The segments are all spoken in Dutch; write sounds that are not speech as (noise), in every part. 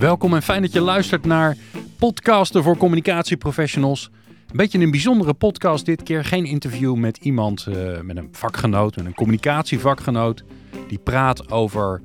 welkom en fijn dat je luistert naar Podcasten voor Communicatieprofessionals. Een beetje een bijzondere podcast dit keer. Geen interview met iemand, uh, met een vakgenoot, met een communicatievakgenoot. Die praat over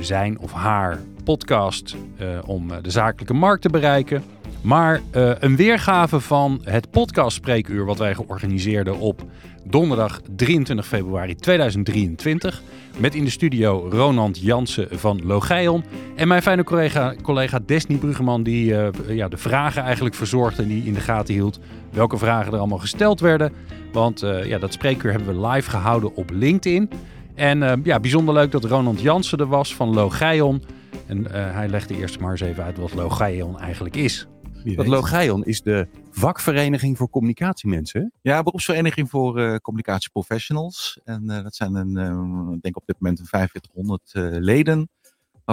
zijn of haar podcast uh, om de zakelijke markt te bereiken. Maar een weergave van het podcastspreekuur wat wij georganiseerden op donderdag 23 februari 2023. Met in de studio Ronald Jansen van Logeion. En mijn fijne collega, collega Desny Bruggeman, die uh, ja, de vragen eigenlijk verzorgde en die in de gaten hield. Welke vragen er allemaal gesteld werden. Want uh, ja, dat spreekuur hebben we live gehouden op LinkedIn. En uh, ja, bijzonder leuk dat Ronald Jansen er was van Logeion. En hij legde eerst maar eens even uit wat Logeion eigenlijk is. Dat Logeion is de vakvereniging voor communicatiemensen. Ja, beroepsvereniging voor uh, communicatieprofessionals. En uh, dat zijn een, uh, ik denk op dit moment een 4500 leden.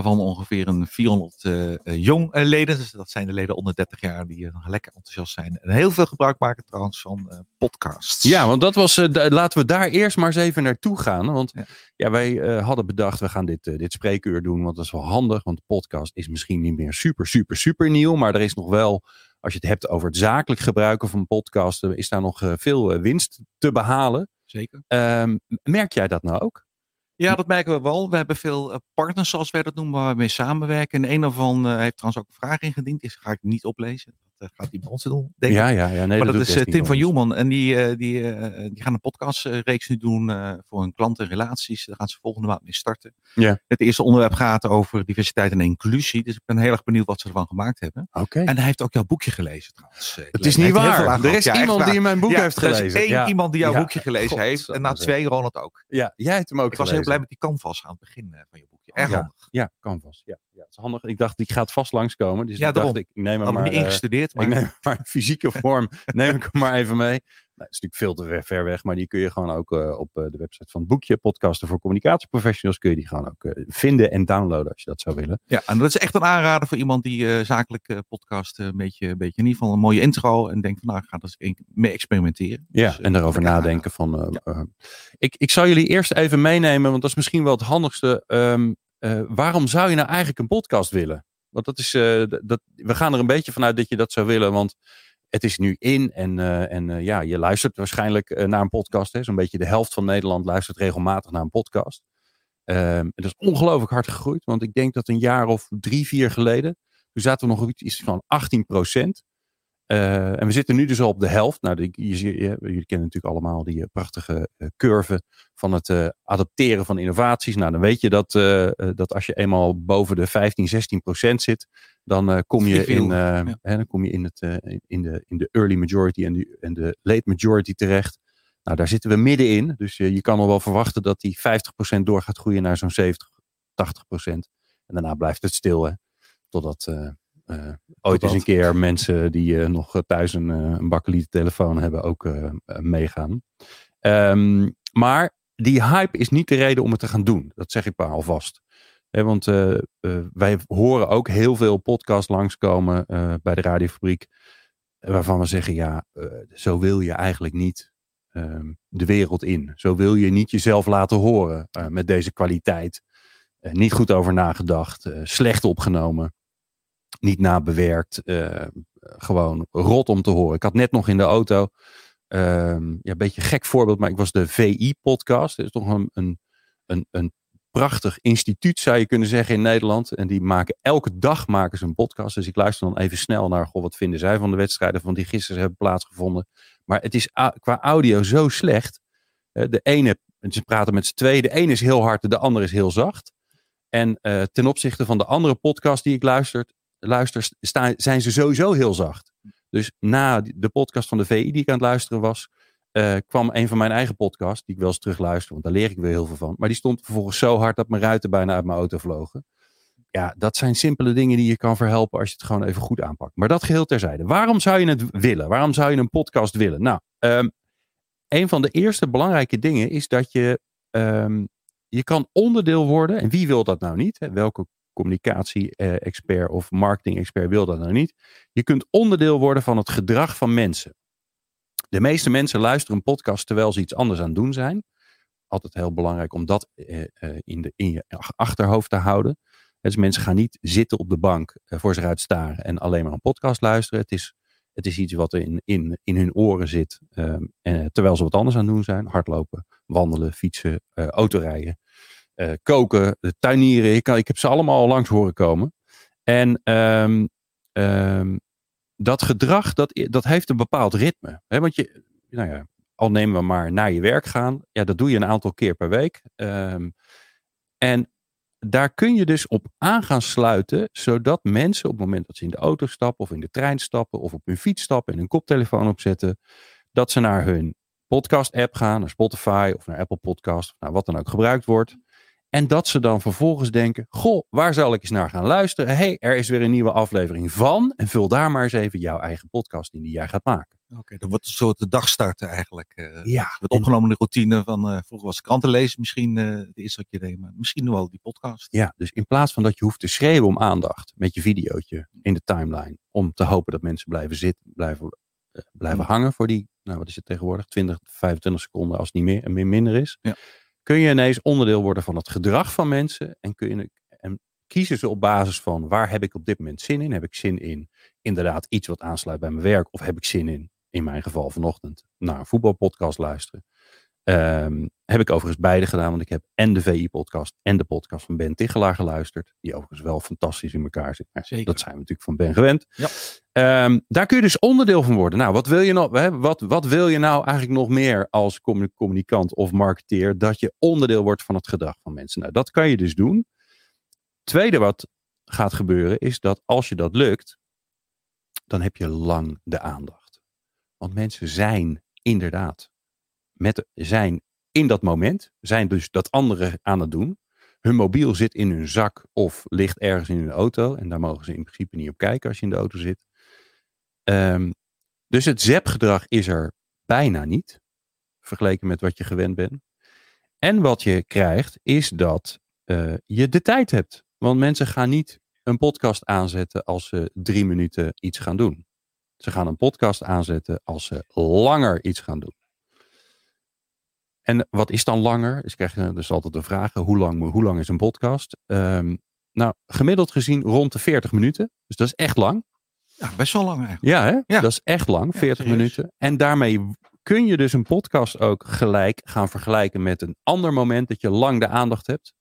Waarvan ongeveer een 400 jong leden. Dus dat zijn de leden onder 30 jaar die nog lekker enthousiast zijn. En heel veel gebruik maken trouwens van podcasts. Ja, want dat was. laten we daar eerst maar eens even naartoe gaan. Want ja, ja wij hadden bedacht, we gaan dit, dit spreekuur doen. Want dat is wel handig. Want de podcast is misschien niet meer super, super, super nieuw. Maar er is nog wel als je het hebt over het zakelijk gebruiken van podcasten, is daar nog veel winst te behalen. Zeker. Um, merk jij dat nou ook? Ja, dat merken we wel. We hebben veel partners, zoals wij dat noemen, waar we mee samenwerken. En een daarvan uh, heeft trouwens ook een vraag ingediend. Die ga ik niet oplezen. Uh, gaat hij bij ons doen, denk ja, ik. Ja, ja, nee, maar dat, dat is uh, Tim van Joeman. En die, die, die gaan een podcastreeks nu doen voor hun klanten en relaties. Daar gaan ze volgende maand mee starten. Ja. Het eerste onderwerp gaat over diversiteit en inclusie. Dus ik ben heel erg benieuwd wat ze ervan gemaakt hebben. Oké. En hij heeft ook jouw boekje gelezen trouwens. Het is niet waar. Er is ja, iemand die mijn boek ja, heeft gelezen. Er is één ja. iemand die jouw boekje gelezen heeft. En na twee Ronald ook. Ja, jij hebt hem ook Ik was heel blij met die canvas aan het begin van je boekje. Erg ja, handig. Ja, canvas. Ja, ja, het is handig. Ik dacht, die gaat vast langskomen. Dus ja, ik dacht, ik neem hem maar. niet ingestudeerd. Maar... Ik neem maar fysieke (laughs) vorm. neem ik hem maar even mee. Nou, het is natuurlijk veel te ver weg, maar die kun je gewoon ook uh, op uh, de website van het boekje, podcasten voor communicatieprofessionals, kun je die gewoon ook uh, vinden en downloaden als je dat zou willen. Ja, en dat is echt een aanrader voor iemand die zakelijk podcast een beetje, een beetje in ieder geval een mooie intro en denkt van nou, ik ga er eens mee experimenteren. Ja, dus, en daarover nadenken van, ja. ik, ik zal jullie eerst even meenemen, want dat is misschien wel het handigste. Um, waarom zou je nou eigenlijk een podcast willen? Want dat is, dat, we gaan er een beetje vanuit dat je dat zou willen, want het is nu in en, uh, en ja, je luistert waarschijnlijk naar een podcast. Zo'n beetje de helft van Nederland luistert regelmatig naar een podcast. Um, het is ongelooflijk hard gegroeid, want ik denk dat een jaar of drie, vier geleden, toen zaten we nog iets van 18 procent. En we zitten nu dus al op de helft. Nou, die, je, je, jullie kennen natuurlijk allemaal die prachtige curve van het adopteren van innovaties. Nou, dan weet je dat, dat als je eenmaal boven de 15, 16 procent zit, dan kom, je in, ja. hè, dan kom je in, het, in, de, in de early majority en de, en de late majority terecht. Nou, daar zitten we middenin. Dus je kan al wel verwachten dat die 50% door gaat groeien naar zo'n 70, 80%. En daarna blijft het stil. Hè, totdat ooit eens een keer mensen die nog thuis een, een bakkeliete telefoon hebben ook meegaan. Um, maar die hype is niet de reden om het te gaan doen. Dat zeg ik maar alvast. He, want uh, uh, wij horen ook heel veel podcasts langskomen uh, bij de radiofabriek. Waarvan we zeggen, ja, zo wil je eigenlijk niet de wereld in. Zo wil je niet jezelf laten horen met deze kwaliteit. niet goed over nagedacht, slecht opgenomen, niet nabewerkt. gewoon rot om te horen. Ik had net nog in de auto, ja, een beetje een gek voorbeeld, maar ik was de VI-podcast. Dat is toch een, een, een, een prachtig instituut, zou je kunnen zeggen, in Nederland. En die maken elke dag maken ze een podcast. Dus ik luister dan even snel naar, goh, wat vinden zij van de wedstrijden van die gisteren hebben plaatsgevonden. Maar het is qua audio zo slecht. De ene, ze praten met z'n tweeën, de ene is heel hard, de andere is heel zacht. En uh, ten opzichte van de andere podcast die ik luister, luister sta, zijn ze sowieso heel zacht. Dus na de podcast van de VI die ik aan het luisteren was, uh, kwam een van mijn eigen podcasts, die ik wel eens terugluister, want daar leer ik weer heel veel van. Maar die stond vervolgens zo hard dat mijn ruiten bijna uit mijn auto vlogen. Ja, dat zijn simpele dingen die je kan verhelpen als je het gewoon even goed aanpakt. Maar dat geheel terzijde. Waarom zou je het willen? Waarom zou je een podcast willen? Nou, um, een van de eerste belangrijke dingen is dat je, um, je kan onderdeel worden. En wie wil dat nou niet? Welke communicatie-expert of marketing-expert wil dat nou niet? Je kunt onderdeel worden van het gedrag van mensen. De meeste mensen luisteren een podcast terwijl ze iets anders aan het doen zijn. Altijd heel belangrijk om dat uh, uh, in, de, in je achterhoofd te houden. Dus mensen gaan niet zitten op de bank eh, voor zich uit staren en alleen maar een podcast luisteren. Het is, het is iets wat in, in, in hun oren zit. ehm, en, terwijl ze wat anders aan het doen zijn. Hardlopen, wandelen, fietsen, eh, autorijden, eh, koken, tuinieren. Ik, ik heb ze allemaal al langs horen komen. En ehm, ehm, dat gedrag, dat, dat heeft een bepaald ritme. Hè? Want je, nou ja, al nemen we maar naar je werk gaan. Ja, dat doe je een aantal keer per week. Ehm, en daar kun je dus op aan gaan sluiten, zodat mensen op het moment dat ze in de auto stappen of in de trein stappen of op hun fiets stappen en hun koptelefoon opzetten, dat ze naar hun podcast app gaan, naar Spotify of naar Apple Podcast, of naar wat dan ook gebruikt wordt. En dat ze dan vervolgens denken, goh, waar zal ik eens naar gaan luisteren? Hé, hey, er is weer een nieuwe aflevering van. En vul daar maar eens even jouw eigen podcast in die jij gaat maken. Oké, dat wordt een soort de dagstarten eigenlijk. eh Ja, het opgenomen de routine van eh, vroeger was kranten lezen misschien eh het eerste wat je deed, maar misschien nu wel die podcast. Ja, dus in plaats van dat je hoeft te schreeuwen om aandacht met je videootje in de timeline, om te hopen dat mensen blijven zitten, blijven, blijven Mm. hangen voor die, nou wat is het tegenwoordig, 20, 25 seconden als het niet meer en meer minder is, Ja. Kun je ineens onderdeel worden van het gedrag van mensen en kun je en kiezen ze op basis van waar heb ik op dit moment zin in? Heb ik zin in inderdaad iets wat aansluit bij mijn werk of heb ik zin in, in mijn geval vanochtend, naar een voetbalpodcast luisteren? Ehm, heb ik overigens beide gedaan, want ik heb en de VI-podcast en de podcast van Ben Tichelaar geluisterd. Die overigens wel fantastisch in elkaar zit. Maar Zeker. Dat zijn we natuurlijk van Ben gewend. Ja. Ehm, daar kun je dus onderdeel van worden. Nou, wat wil je, hè, wat, wat wil je nou eigenlijk nog meer als commu- communicant of marketeer? Dat je onderdeel wordt van het gedrag van mensen. Nou, dat kan je dus doen. Tweede wat gaat gebeuren is dat als je dat lukt, dan heb je lang de aandacht. Want mensen zijn inderdaad met, zijn in dat moment, zijn dus dat andere aan het doen. Hun mobiel zit in hun zak of ligt ergens in hun auto. En daar mogen ze in principe niet op kijken als je in de auto zit. Ehm, dus het zapgedrag is er bijna niet. Vergeleken met wat je gewend bent. En wat je krijgt is dat eh, je de tijd hebt. Want mensen gaan niet een podcast aanzetten als ze drie minuten iets gaan doen. Ze gaan een podcast aanzetten als ze langer iets gaan doen. En wat is dan langer? Dus krijg je dus altijd de vraag: hoe lang, hoe lang is een podcast? Ehm, nou, gemiddeld gezien rond de 40 minuten. Dus dat is echt lang. Ja, best wel lang eigenlijk. Ja, hè? Ja. dat is echt lang, Ja, 40 serieus. minuten. En daarmee kun je dus een podcast ook gelijk gaan vergelijken met een ander moment dat je lang de aandacht hebt.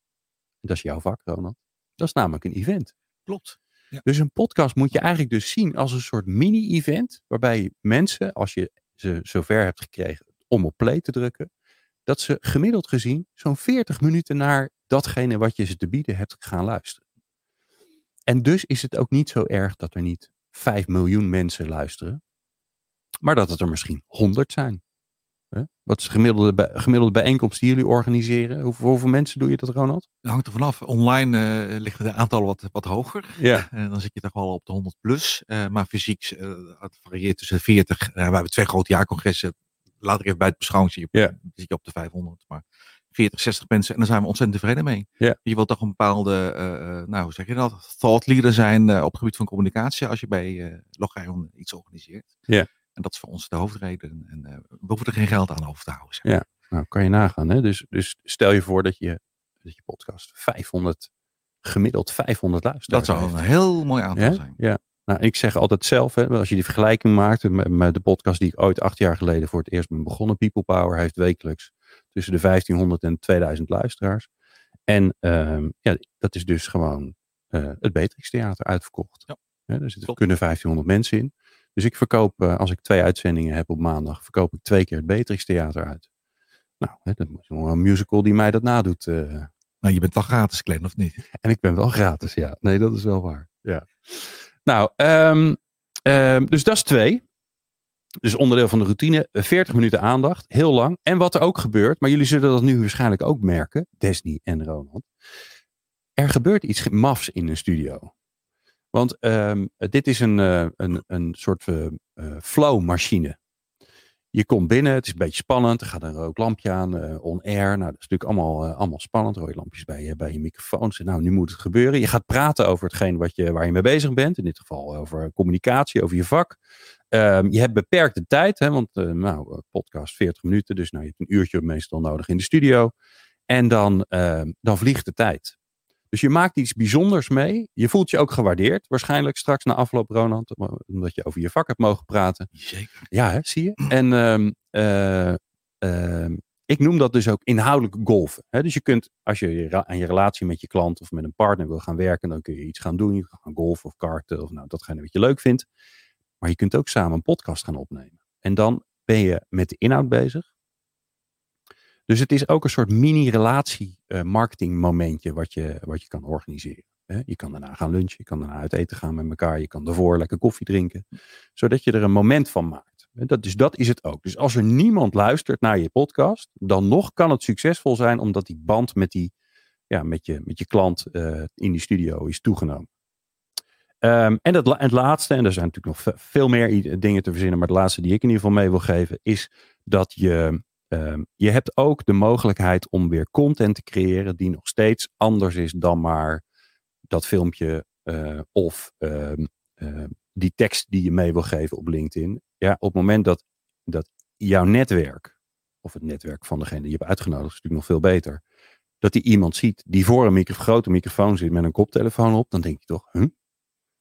Dat is jouw vak, Ronald. Dat is namelijk een event. Klopt. Ja. Dus een podcast moet je eigenlijk dus zien als een soort mini-event. Waarbij mensen, als je ze zover hebt gekregen om op play te drukken. Dat ze gemiddeld gezien zo'n 40 minuten naar datgene wat je ze te bieden hebt gaan luisteren. En dus is het ook niet zo erg dat er niet 5 miljoen mensen luisteren. Maar dat het er misschien 100 zijn. Wat is de gemiddelde, bij- gemiddelde bijeenkomst die jullie organiseren? Hoeveel, hoeveel mensen doe je dat, Ronald? Dat hangt er vanaf. Online eh, liggen de aantallen wat, wat hoger. Ja. (laughs) Eh, dan zit je toch wel op de 100 plus. Eh, maar fysiek het varieert tussen 40. eh, we hebben twee grote jaarcongressen. Laat ik even bij het beschouwing zien. Ja. Dan zit je op de 500. Maar 40, 60 mensen. En daar zijn we ontzettend tevreden mee. Ja. Je wilt toch een bepaalde, eh, eh, nou hoe zeg je dat? Thought leader zijn eh, op het gebied van communicatie. Als je bij uh, Logion iets organiseert. Ja. En dat is voor ons de hoofdreden. En we hoeven er geen geld aan over te houden. Zeg. Ja. Nou, kan je nagaan. Hè? Dus, dus stel je voor dat je, dat je podcast 500, gemiddeld 500 Dat luisteraars zou heeft. een heel mooi aantal Ja? zijn. Ja. Nou, ik zeg altijd zelf, hè, als je die vergelijking maakt met, met de podcast die ik ooit acht jaar geleden voor het eerst ben begonnen, People Power, heeft wekelijks tussen de 1500 en 2000 luisteraars. En ehm, ja, dat is dus gewoon eh, het Beatrix Theater uitverkocht. Ja. Er zitten, Klopt. kunnen 1500 mensen in. Dus ik verkoop, eh, als ik twee uitzendingen heb op maandag, verkoop ik twee keer het Beatrix Theater uit. Nou, hè, dat is een musical die mij dat nadoet. Nou, je bent wel gratis, Glenn, of niet? En ik ben wel gratis, ja. Nee, dat is wel waar. Ja. Nou, ehm, ehm, dus dat is twee. Dus onderdeel van de routine. eh, 40 minuten aandacht. Heel lang. En wat er ook gebeurt, maar jullie zullen dat nu waarschijnlijk ook merken. Desni en Ronald. Er gebeurt iets mafs in een studio. Want ehm, dit is een, eh, een, een soort eh, eh, flow-machine. Je komt binnen, het is een beetje spannend. Er gaat een rood lampje aan, eh, on-air. Nou, dat is natuurlijk allemaal, eh, allemaal spannend. Rode lampjes bij je, bij je microfoon. Dus, nou, nu moet het gebeuren. Je gaat praten over hetgeen wat je, waar je mee bezig bent. In dit geval over communicatie, over je vak. Ehm, je hebt beperkte tijd, hè, want eh, nou, podcast 40 minuten. Dus nou, je hebt een uurtje meestal nodig in de studio. En dan, ehm, dan vliegt de tijd. Dus je maakt iets bijzonders mee. Je voelt je ook gewaardeerd. Waarschijnlijk straks na afloop, Ronald. Omdat je over je vak hebt mogen praten. Zeker. Ja, hè, zie je. En ehm, eh, ehm, ik noem dat dus ook inhoudelijk golfen. Hè? Dus je kunt, als je aan je relatie met je klant of met een partner wil gaan werken, dan kun je iets gaan doen. Je kan gaan golfen of karten of nou, datgene wat je leuk vindt. Maar je kunt ook samen een podcast gaan opnemen. En dan ben je met de inhoud bezig. Dus het is ook een soort mini-relatie eh, wat je, wat je kan organiseren. Hè? Je kan daarna gaan lunchen, je kan daarna uit eten gaan met elkaar, je kan daarvoor lekker koffie drinken. Zodat je er een moment van maakt. Dat, dus dat is het ook. Dus als er niemand luistert naar je podcast, dan nog kan het succesvol zijn omdat die band met, die, ja, met, je, met je klant eh, in die studio is toegenomen. Ehm, en het, la- het laatste, en er zijn natuurlijk nog ve- veel meer dingen te verzinnen, maar het laatste die ik in ieder geval mee wil geven, is dat je, ehm, je hebt ook de mogelijkheid om weer content te creëren die nog steeds anders is dan maar dat filmpje eh, of ehm, ehm, die tekst die je mee wil geven op LinkedIn. Ja, op het moment dat, dat jouw netwerk, of het netwerk van degene die je hebt uitgenodigd, is natuurlijk nog veel beter, dat die iemand ziet die voor een grote microfoon zit met een koptelefoon op, dan denk je toch, huh?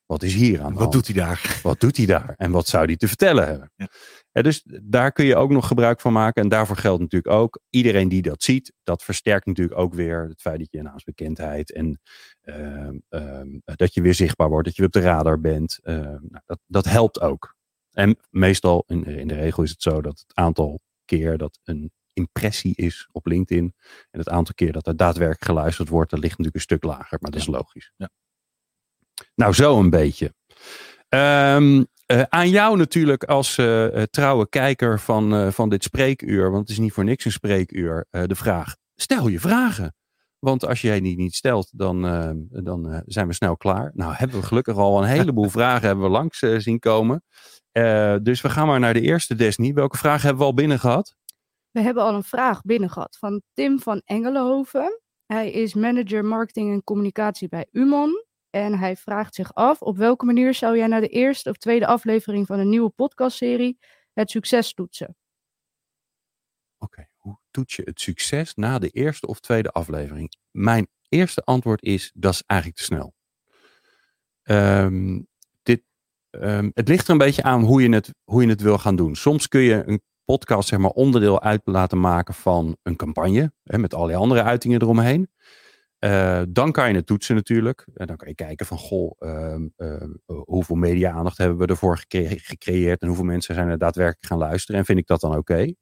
Wat is hier aan de Wat hand? doet hij daar? Wat doet hij daar? En wat zou hij te vertellen hebben? Ja. Ja, dus daar kun je ook nog gebruik van maken. En daarvoor geldt natuurlijk ook, iedereen die dat ziet, dat versterkt natuurlijk ook weer het feit dat je naamsbekendheid en ehm, ehm, dat je weer zichtbaar wordt, dat je op de radar bent. Ehm, nou, dat, dat helpt ook. En meestal, in, in de regel is het zo dat het aantal keer dat een impressie is op LinkedIn en het aantal keer dat er daadwerkelijk geluisterd wordt, dat ligt natuurlijk een stuk lager, maar dat is logisch. Ja. Nou, zo een beetje. Ehm, eh, aan jou natuurlijk als eh, eh, trouwe kijker van, eh, van dit spreekuur, want het is niet voor niks een spreekuur, eh, de vraag: stel je vragen. Want als jij die niet stelt, dan, dan eh, zijn we snel klaar. Nou, hebben we gelukkig al een heleboel (laughs) vragen hebben we langs zien komen. Eh, dus we gaan maar naar de eerste, Desnie. Welke vragen hebben we al binnen gehad? We hebben al een vraag binnen gehad van Tim van Engelenhoven. Hij is manager marketing en communicatie bij Umon. En hij vraagt zich af, op welke manier zou jij naar de eerste of tweede aflevering van een nieuwe podcastserie het succes toetsen? Oké, hoe toets je het succes na de eerste of tweede aflevering? Mijn eerste antwoord is, dat is eigenlijk te snel. Ehm, dit, ehm, het ligt er een beetje aan hoe je, het, hoe je het wil gaan doen. Soms kun je een podcast zeg maar, onderdeel uit laten maken van een campagne, hè, met allerlei andere uitingen eromheen. Eh, dan kan je het toetsen natuurlijk. En dan kan je kijken van, goh, ehm, ehm, hoeveel media-aandacht hebben we ervoor gecre- gecreëerd en hoeveel mensen zijn er daadwerkelijk gaan luisteren en vind ik dat dan oké?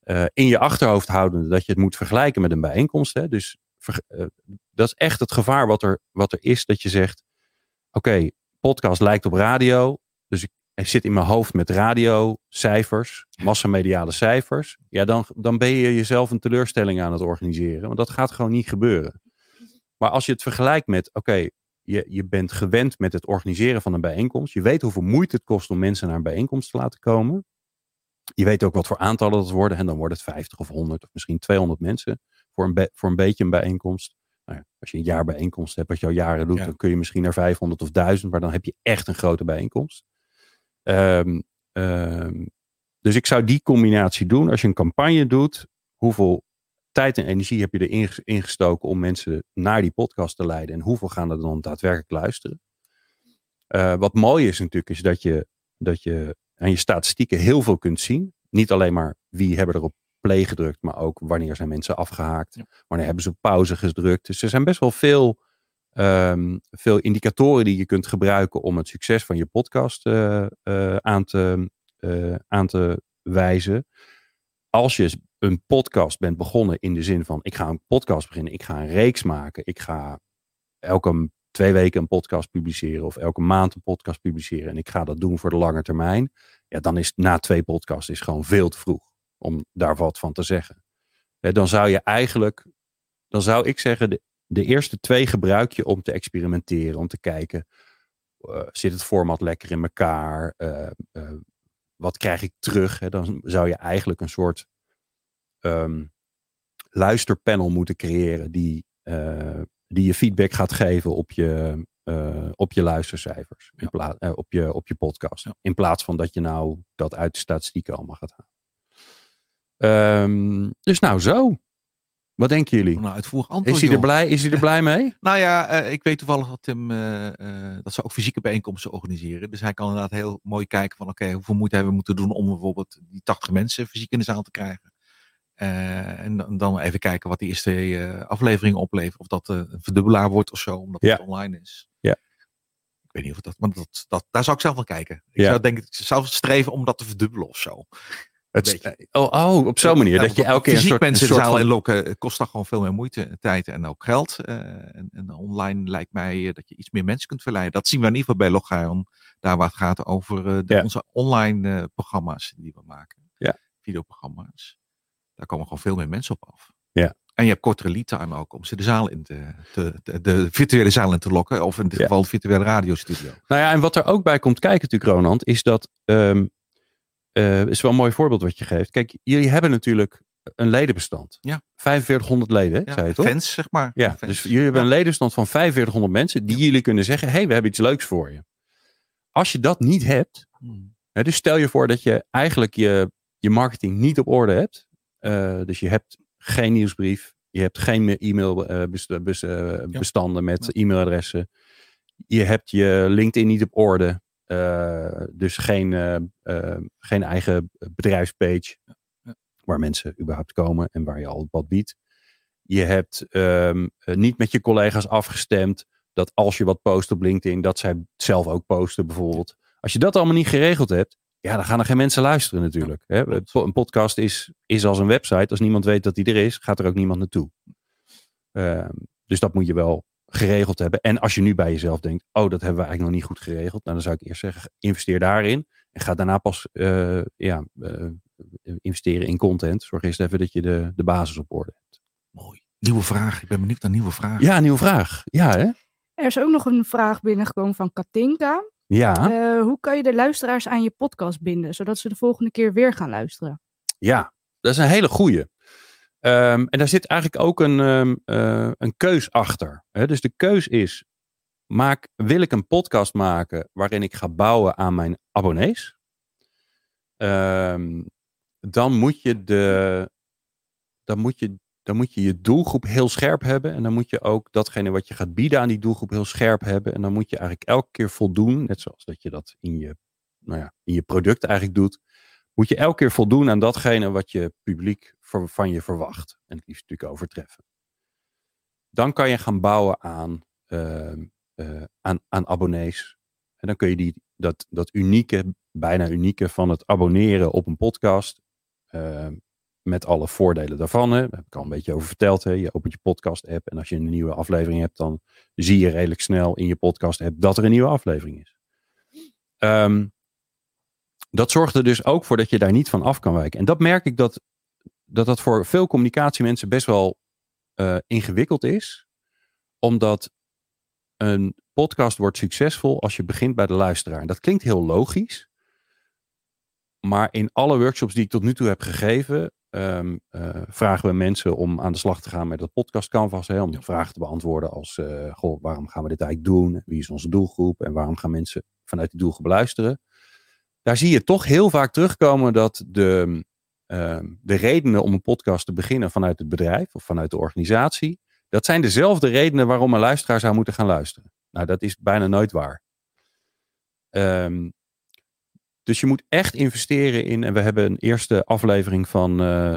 eh, in je achterhoofd houdende dat je het moet vergelijken met een bijeenkomst. Hè? Dus eh, dat is echt het gevaar wat er, wat er is, dat je zegt: Oké, podcast lijkt op radio. Dus ik, ik zit in mijn hoofd met radio, cijfers, massamediale cijfers. Ja, dan, dan ben je jezelf een teleurstelling aan het organiseren. Want dat gaat gewoon niet gebeuren. Maar als je het vergelijkt met: Oké, je, je bent gewend met het organiseren van een bijeenkomst. Je weet hoeveel moeite het kost om mensen naar een bijeenkomst te laten komen. Je weet ook wat voor aantallen dat worden. En dan wordt het 50 of 100 of misschien 200 mensen voor een, voor een beetje een bijeenkomst. Nou ja, als je een jaar bijeenkomst hebt, wat je al jaren doet, Ja. dan kun je misschien naar 500 of 1000, maar dan heb je echt een grote bijeenkomst. Ehm, ehm, dus ik zou die combinatie doen. Als je een campagne doet, hoeveel tijd en energie heb je erin ges- ingestoken om mensen naar die podcast te leiden en hoeveel gaan er dan daadwerkelijk luisteren? Eh, wat mooi is natuurlijk, is dat je, dat je aan je statistieken heel veel kunt zien. Niet alleen maar wie hebben er op play gedrukt, maar ook wanneer zijn mensen afgehaakt. Wanneer hebben ze op pauze gedrukt. Dus er zijn best wel veel, ehm, veel indicatoren die je kunt gebruiken om het succes van je podcast eh, eh, aan, te, aan te wijzen. Als je een podcast bent begonnen in de zin van ik ga een podcast beginnen, ik ga een reeks maken, ik ga elke twee weken een podcast publiceren of elke maand een podcast publiceren en ik ga dat doen voor de lange termijn, ja, dan is na twee podcasts is gewoon veel te vroeg om daar wat van te zeggen. Dan zou je eigenlijk, dan zou ik zeggen, de, eerste twee gebruik je om te experimenteren, om te kijken, eh, zit het format lekker in elkaar? Eh, eh, wat krijg ik terug? Dan zou je eigenlijk een soort ehm, luisterpanel moeten creëren die, eh, die je feedback gaat geven op je, eh, op je luistercijfers, in Ja. pla- eh, op, je, op je podcast. Ja. In plaats van dat je nou dat uit de statistieken allemaal gaat halen. Ehm, dus nou zo. Wat denken jullie? Nou, uitvoerig antwoord. Is hij er blij, is hij er blij mee? (laughs) Nou ja, ik weet toevallig dat Tim, dat ze ook fysieke bijeenkomsten organiseren. Dus hij kan inderdaad heel mooi kijken van, oké, hoeveel moeite hebben we moeten doen om bijvoorbeeld die 80 mensen fysiek in de zaal te krijgen. Eh, en dan- dan even kijken wat die eerste eh, aflevering oplevert. Of dat eh, een verdubbelaar wordt of zo, omdat Ja. het online is. Ja. Ik weet niet of dat, maar dat, dat, daar zou ik zelf wel kijken. Ik Ja. zou denk ik zelf streven om dat te verdubbelen of zo. Het, oh, oh, op zo'n manier. Ja, dat je elke keer een soort, mensen soort van- inlokken eh, kost dan gewoon veel meer moeite, tijd en ook geld. Eh, en, en online lijkt mij eh, dat je iets meer mensen kunt verleiden. Dat zien we in ieder geval bij Logion. Daar waar het gaat over eh, de, Ja. onze online eh, programma's die we maken. Ja. Videoprogramma's. Daar komen gewoon veel meer mensen op af. Ja. En je hebt kortere lead time ook om ze de zaal in te, te, de, de virtuele zaal in te lokken. Of in dit Ja. geval de virtuele radiostudio. Nou ja, en wat er ook bij komt kijken natuurlijk, Ronald, is dat... eh, is wel een mooi voorbeeld wat je geeft. Kijk, jullie hebben natuurlijk een ledenbestand. Ja. 4500 leden, Ja, zei je toch? fans, zeg maar. Ja, Fans. dus jullie hebben een ledenstand van 4500 mensen die jullie kunnen zeggen, hé, hey, we hebben iets leuks voor je. Als je dat niet hebt, Hmm. hè, dus stel je voor dat je eigenlijk je, je marketing niet op orde hebt. Eh, dus je hebt geen nieuwsbrief, je hebt geen e-mailbestanden met Ja. e-mailadressen. Je hebt je LinkedIn niet op orde. eh, dus geen, eh, eh, geen eigen bedrijfspage Ja. waar mensen überhaupt komen en waar je al wat biedt. Je hebt ehm, eh, niet met je collega's afgestemd dat als je wat post op LinkedIn, dat zij zelf ook posten bijvoorbeeld. Als je dat allemaal niet geregeld hebt, ja, dan gaan er geen mensen luisteren natuurlijk. Hè? Een podcast is, is als een website. Als niemand weet dat die er is, gaat er ook niemand naartoe. Ehm, dus dat moet je wel geregeld hebben. En als je nu bij jezelf denkt, oh, dat hebben we eigenlijk nog niet goed geregeld. Nou, dan zou ik eerst zeggen, investeer daarin. En ga daarna pas eh, ja, eh, investeren in content. Zorg eerst even dat je de, de basis op orde hebt. Mooi. Nieuwe vraag. Ik ben benieuwd naar nieuwe vragen. Ja, nieuwe vraag. Ja, hè? Er is ook nog een vraag binnengekomen van Katinka. Ja, Eh, hoe kan je de luisteraars aan je podcast binden, zodat ze de volgende keer weer gaan luisteren? ja. Dat is een hele goeie. Ehm, en daar zit eigenlijk ook een, ehm, eh, een keus achter. Hè? Dus de keus is, maak, wil ik een podcast maken waarin ik ga bouwen aan mijn abonnees? Ehm, dan moet je de, dan moet je, dan moet je je doelgroep heel scherp hebben. En dan moet je ook datgene wat je gaat bieden aan die doelgroep heel scherp hebben. En dan moet je eigenlijk elke keer voldoen, net zoals dat je dat in je, nou ja, in je product eigenlijk doet. Moet je elke keer voldoen aan datgene wat je publiek van je verwacht. En het liefst natuurlijk overtreffen. Dan kan je gaan bouwen aan, ehm, eh, aan, aan abonnees. En dan kun je die, dat, dat unieke, bijna unieke van het abonneren op een podcast. ehm, met alle voordelen daarvan. Daar heb ik al een beetje over verteld. Hè. Je opent je podcast app en als je een nieuwe aflevering hebt, dan zie je redelijk snel in je podcast app dat er een nieuwe aflevering is. Ehm, dat zorgt er dus ook voor dat je daar niet van af kan wijken. En dat merk ik dat dat, dat voor veel communicatiemensen best wel eh, ingewikkeld is. Omdat een podcast wordt succesvol als je begint bij de luisteraar. En dat klinkt heel logisch. Maar in alle workshops die ik tot nu toe heb gegeven, ehm, eh, vragen we mensen om aan de slag te gaan met dat podcast canvas. Hè, om de vragen te beantwoorden als, eh, goh, waarom gaan we dit eigenlijk doen? Wie is onze doelgroep? En waarom gaan mensen vanuit die doelgroep luisteren? Daar zie je toch heel vaak terugkomen dat de, ehm, de redenen om een podcast te beginnen vanuit het bedrijf of vanuit de organisatie, dat zijn dezelfde redenen waarom een luisteraar zou moeten gaan luisteren. Nou, dat is bijna nooit waar. Ehm, dus je moet echt investeren in, en we hebben een eerste aflevering van, eh,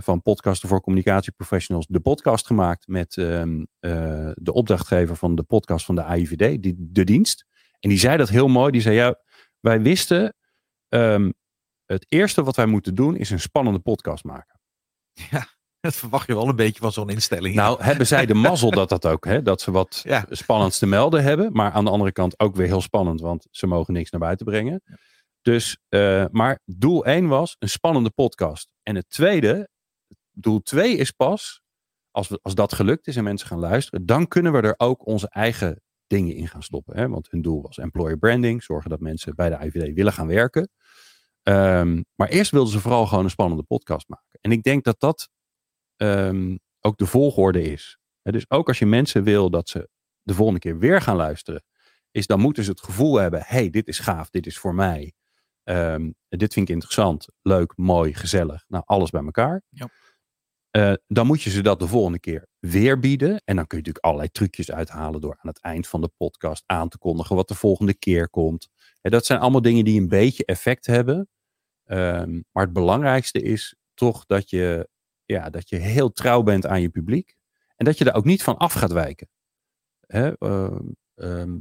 van Podcasten voor Communicatieprofessionals, de podcast gemaakt met ehm, eh, de opdrachtgever van de podcast van de AIVD, die, de dienst. En die zei dat heel mooi. Die zei, ja, wij wisten, ehm, het eerste wat wij moeten doen is een spannende podcast maken. (laughs) Dat verwacht je wel een beetje van zo'n instelling. Nou, hebben zij de mazzel dat dat ook, hè, dat ze wat Ja. spannends te melden hebben. Maar aan de andere kant ook weer heel spannend, want ze mogen niks naar buiten brengen. Dus, eh, maar doel 1 was een spannende podcast. En het tweede, doel 2 is pas, als, we, als dat gelukt is en mensen gaan luisteren, dan kunnen we er ook onze eigen dingen in gaan stoppen. Hè? Want hun doel was employer branding, zorgen dat mensen bij de IVD willen gaan werken. Ehm, maar eerst wilden ze vooral gewoon een spannende podcast maken. En ik denk dat dat ehm, ook de volgorde is. Dus ook als je mensen wil dat ze de volgende keer weer gaan luisteren, is dan moeten ze het gevoel hebben: hey, dit is gaaf, dit is voor mij. Ehm, dit vind ik interessant, leuk, mooi, gezellig. Nou, alles bij elkaar. Ja. Eh, dan moet je ze dat de volgende keer weer bieden. En dan kun je natuurlijk allerlei trucjes uithalen door aan het eind van de podcast aan te kondigen wat de volgende keer komt. En dat zijn allemaal dingen die een beetje effect hebben. Ehm, maar het belangrijkste is toch dat je, ja, dat je heel trouw bent aan je publiek. En dat je daar ook niet van af gaat wijken. Hè? ehm, ehm,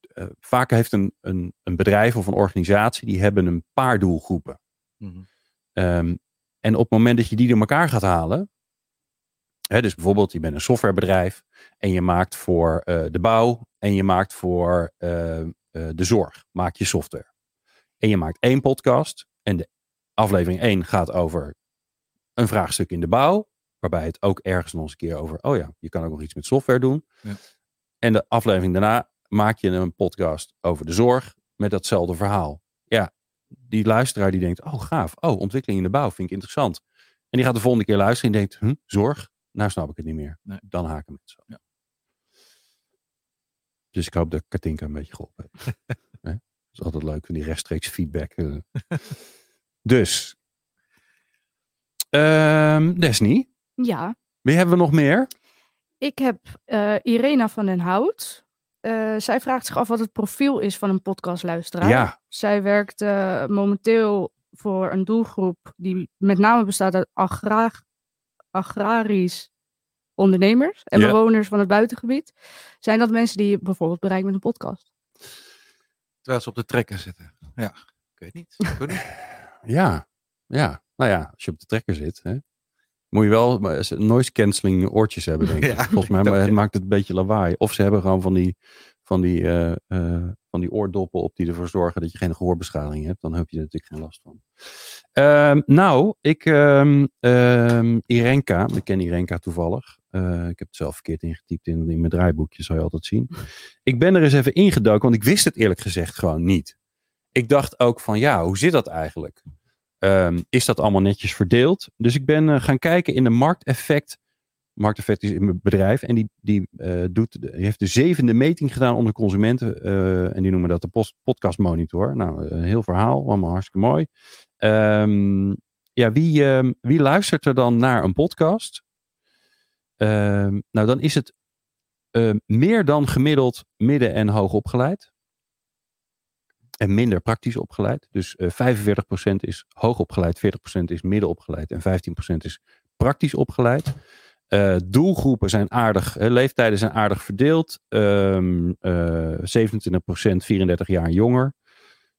eh, vaak heeft een, een, een bedrijf of een organisatie, die hebben een paar doelgroepen. Ehm, en op het moment dat je die door elkaar gaat halen, hè, dus bijvoorbeeld je bent een softwarebedrijf en je maakt voor eh, de bouw en je maakt voor eh, eh, de zorg, maak je software. En je maakt één podcast en de aflevering 1 gaat over een vraagstuk in de bouw, waarbij het ook ergens nog eens een keer over, oh ja, je kan ook nog iets met software doen. Ja. En de aflevering daarna maak je een podcast over de zorg met datzelfde verhaal. Ja, die luisteraar die denkt, oh gaaf, oh ontwikkeling in de bouw, vind ik interessant. En die gaat de volgende keer luisteren en denkt, hm, zorg? Nou snap ik het niet meer. Nee. Dan haken mensen. Ja. Dus ik hoop dat Katinka een beetje geholpen heeft. (laughs) Dat is altijd leuk, van die rechtstreeks feedback. eh. dus, ehm Desnie, Ja, wie hebben we nog meer? ik heb eh, Irena van den Hout. Eh, zij vraagt zich af wat het profiel is van een podcastluisteraar. Ja, Zij werkt eh, momenteel voor een doelgroep die met name bestaat uit agra agrarisch ondernemers en Ja. bewoners van het buitengebied. Zijn dat mensen die je bijvoorbeeld bereikt met een podcast? Terwijl ze op de trekker zitten. Ja, ik weet niet. Ik weet niet. ja, ja. Nou ja, als je op de trekker zit, hè, moet je wel noise cancelling oortjes hebben, denk ik. (laughs) Ja, Volgens mij maar het maakt het een beetje lawaai. Of ze hebben gewoon van die, van die, eh, eh, van die oordoppen op die ervoor zorgen dat je geen gehoorbeschadiging hebt. Dan heb je er natuurlijk geen last van. Ehm, nou, ik, ehm ehm, Irenka, ik ken Irenka toevallig. Eh, ik heb het zelf verkeerd ingetypt in, in mijn draaiboekje, zou je altijd zien. Ik ben er eens even ingedoken, want ik wist het eerlijk gezegd gewoon niet. Ik dacht ook van, ja, hoe zit dat eigenlijk? Ehm, is dat allemaal netjes verdeeld? Dus ik ben eh, gaan kijken in de markteffect. Markteffect is in mijn bedrijf. En die, die, eh, doet, heeft de zevende meting gedaan onder consumenten. eh, en die noemen dat de post, podcast monitor. Nou, een heel verhaal. Allemaal hartstikke mooi. Ehm, ja, wie, ehm, wie luistert er dan naar een podcast? Nou, dan is het meer dan gemiddeld midden- en hoog opgeleid. En minder praktisch opgeleid. Dus eh 45% is hoog opgeleid, 40% is midden opgeleid en 15% is praktisch opgeleid. Eh, doelgroepen zijn aardig, eh, leeftijden zijn aardig verdeeld. Ehm eh 27% 34 jaar en jonger.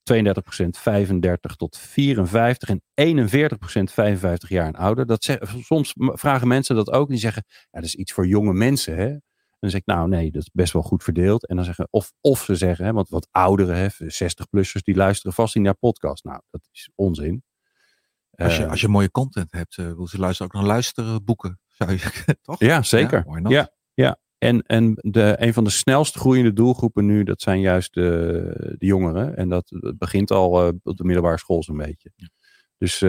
32% 35 tot 54 en 41% 55 jaar en ouder. Dat zeg, soms vragen mensen dat ook. Die zeggen, ja, dat is iets voor jonge mensen. Hè? En dan zeg ik, nou nee, dat is best wel goed verdeeld. En dan zeggen, of, of ze zeggen, hè, want wat ouderen, hè, 60-plussers, die luisteren vast niet naar podcast. Nou, dat is onzin. Als je, Eh, als je mooie content hebt, eh, wil ze luisteren ook naar luisteren boeken. (laughs) Zou je, toch? Ja, zeker. Ja, ja. En, en de, een van de snelst groeiende doelgroepen nu, dat zijn juist de, de jongeren. En dat, dat begint al eh, op de middelbare school zo'n beetje. Dus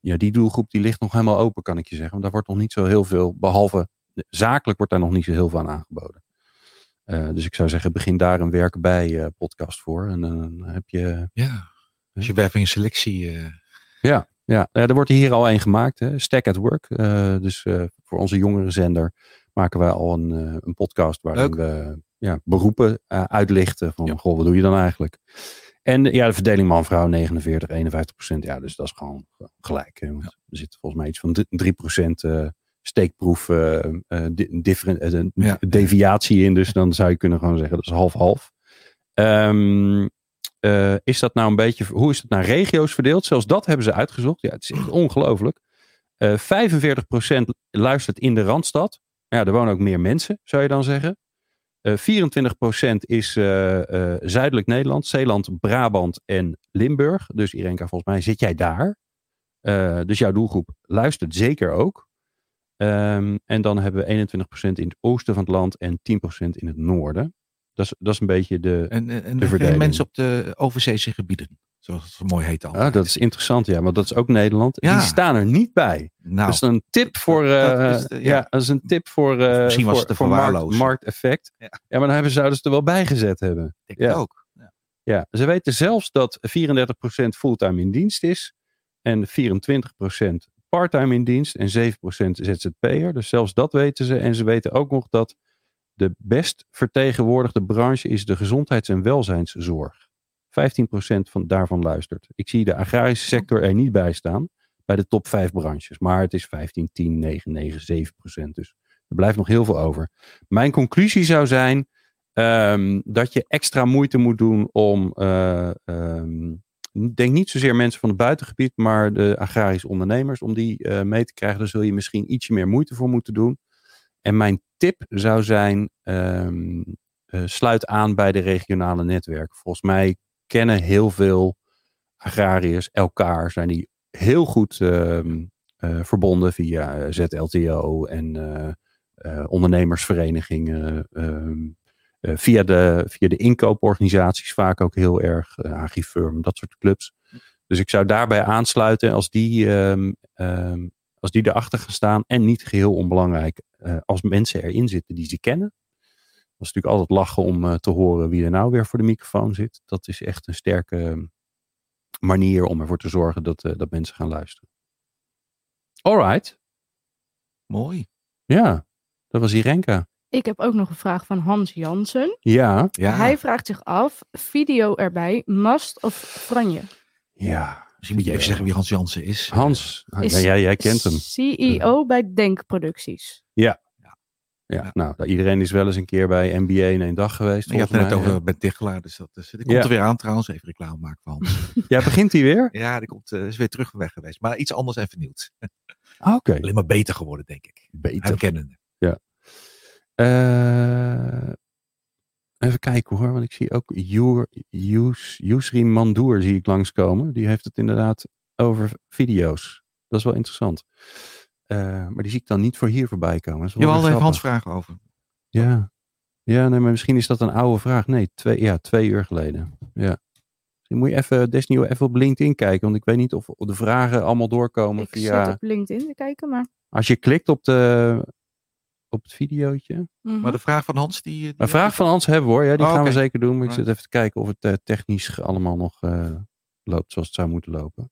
ja, die doelgroep die ligt nog helemaal open, kan ik je zeggen. Want daar wordt nog niet zo heel veel, behalve zakelijk wordt daar nog niet zo heel veel aan aangeboden. Eh, dus ik zou zeggen, begin daar een werk bij eh, podcast voor. En dan heb je Ja. Als je werving en selectie. eh, Ja, ja, er wordt hier al een gemaakt, hè? Stack at Work. Eh, dus eh, voor onze jongere zender maken wij al een, eh, een podcast waarin Leuk. we ja, beroepen eh, uitlichten. Van, Ja. goh, wat doe je dan eigenlijk? En eh, ja, de verdeling man-vrouw 49, 51 procent. Ja, dus dat is gewoon gelijk. Hè? Want Er zit volgens mij iets van 3 procent eh, steekproef Ja. deviatie in. Dus dan zou je kunnen gewoon zeggen, dat is half-half. Ehm, eh, is dat nou een beetje, hoe is het naar regio's verdeeld? Zelfs dat hebben ze uitgezocht. Ja, het is echt (clears throat) ongelooflijk. Eh 45% luistert in de Randstad. Ja, er wonen ook meer mensen, zou je dan zeggen. Eh 24% is zuidelijk Nederland, Zeeland, Brabant en Limburg. Dus Irenka, volgens mij zit jij daar. Dus jouw doelgroep luistert zeker ook. Ehm, en dan hebben we 21% in het oosten van het land en 10% in het noorden. Dat is, dat is een beetje de, en en, en De mensen op de overzeese gebieden. Zoals het zo mooi heet al. Ah, dat is interessant, ja, want dat is ook Nederland. Ja. Die staan er niet bij. nou, dat is een tip voor. eh, is de- ja. ja. dat is een tip voor. eh, Misschien was voor, het voor markt, markteffect. Ja. Ja. maar dan hebben, zouden ze er wel bij gezet hebben. ik ja. ook. Ja, ze weten zelfs dat 34% fulltime in dienst is en 24% parttime in dienst en 7% ZZP'er. Dus zelfs dat weten ze. En ze weten ook nog dat de best vertegenwoordigde branche is de gezondheids- en welzijnszorg. 15% van, daarvan luistert. Ik zie de agrarische sector er niet bij staan bij de top 5 branches. Maar het is 15, 10, 9, 9, 7% Dus er blijft nog heel veel over. Mijn conclusie zou zijn ehm, dat je extra moeite moet doen om. Uh, um, denk niet zozeer mensen van het buitengebied, maar de agrarische ondernemers, om die uh, mee te krijgen. Daar zul je misschien ietsje meer moeite voor moeten doen. En mijn tip zou zijn: um, uh, sluit aan bij de regionale netwerken. Volgens mij kennen heel veel agrariërs elkaar, zijn die heel goed uh, uh, verbonden via ZLTO en ondernemersverenigingen. Ehm, via, de, via de inkooporganisaties vaak ook heel erg, Agrifirm, dat soort clubs. Dus ik zou daarbij aansluiten als die, um, um, als die erachter gaan staan. En niet geheel onbelangrijk, als mensen erin zitten die ze kennen. Dat is natuurlijk altijd lachen om te horen wie er nou weer voor de microfoon zit. Dat is echt een sterke manier om ervoor te zorgen dat, uh, dat mensen gaan luisteren. Alright. Mooi. Ja, dat was Irenka. Ik heb ook nog een vraag van Hans Jansen. Ja. ja. Hij vraagt zich af, video erbij, must of franje? Ja. Misschien moet je even zeggen wie Hans Jansen is. Hans, Is ja, jij, jij kent hem. CEO bij Denkproducties. Ja. Ja, nou, iedereen is wel eens een keer bij NBA in één dag geweest. Je had het net over ja. Ben Tichelaar, dus dat is, die komt Ja. er weer aan trouwens. Even reclame maken van Hans. (laughs) Ja, begint hij weer? ja, die komt, eh, is weer terug weg geweest. Maar iets anders en vernieuwd. Oké. Alleen maar beter geworden, denk ik. Beter. Herkennende. Eh, even kijken hoor, want ik zie ook Yusri Mandoer zie ik langskomen. Die heeft het inderdaad over video's. Dat is wel interessant. Eh, maar die zie ik dan niet voor hier voorbij komen. Weer daar heeft Hans vragen over. Ja. ja, nee, maar misschien is dat een oude vraag. Nee, twee, ja, twee uur geleden. Ja. Misschien moet je even, Desnieuw, even op LinkedIn kijken. Want ik weet niet of de vragen allemaal doorkomen Ik via... zit op LinkedIn te kijken, maar... Als je klikt op, de, op het videootje. Mhm. Maar de vraag van Hans, die... die Een vraag van Hans hebben we hoor. Ja, die Oh, gaan we zeker doen. Maar ik zit even te kijken of het eh, technisch allemaal nog eh, loopt zoals het zou moeten lopen.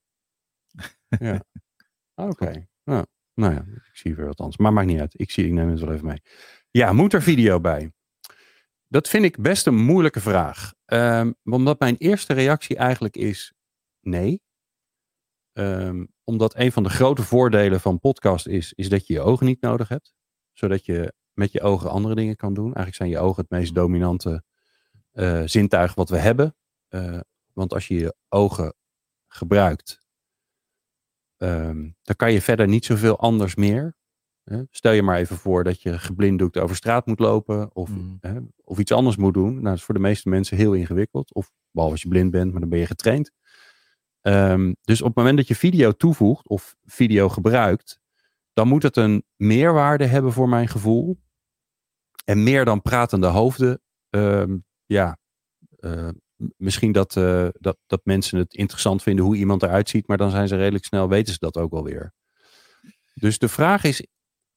(laughs) ja. Oké. Nou, nou ja, ik zie weer wat anders. Maar maakt niet uit. Ik, zie, ik neem het wel even mee. Ja, moet er video bij? Dat vind ik best een moeilijke vraag. Ehm, omdat mijn eerste reactie eigenlijk is nee. Ehm, omdat een van de grote voordelen van podcast is, is dat je je ogen niet nodig hebt. Zodat je met je ogen andere dingen kan doen. Eigenlijk zijn je ogen het meest dominante eh, zintuig wat we hebben. Eh, want als je je ogen gebruikt, ehm, dan kan je verder niet zoveel anders meer. Hè? Stel je maar even voor dat je geblinddoekt over straat moet lopen of, Mm. hè, of iets anders moet doen. Nou, dat is voor de meeste mensen heel ingewikkeld. Of behalve als je blind bent, maar dan ben je getraind. Ehm, dus op het moment dat je video toevoegt of video gebruikt, dan moet het een meerwaarde hebben voor mijn gevoel. En meer dan pratende hoofden. Ehm, ja, eh, misschien dat, eh, dat, dat mensen het interessant vinden hoe iemand eruit ziet, maar dan zijn ze redelijk snel, weten ze dat ook alweer. Dus de vraag is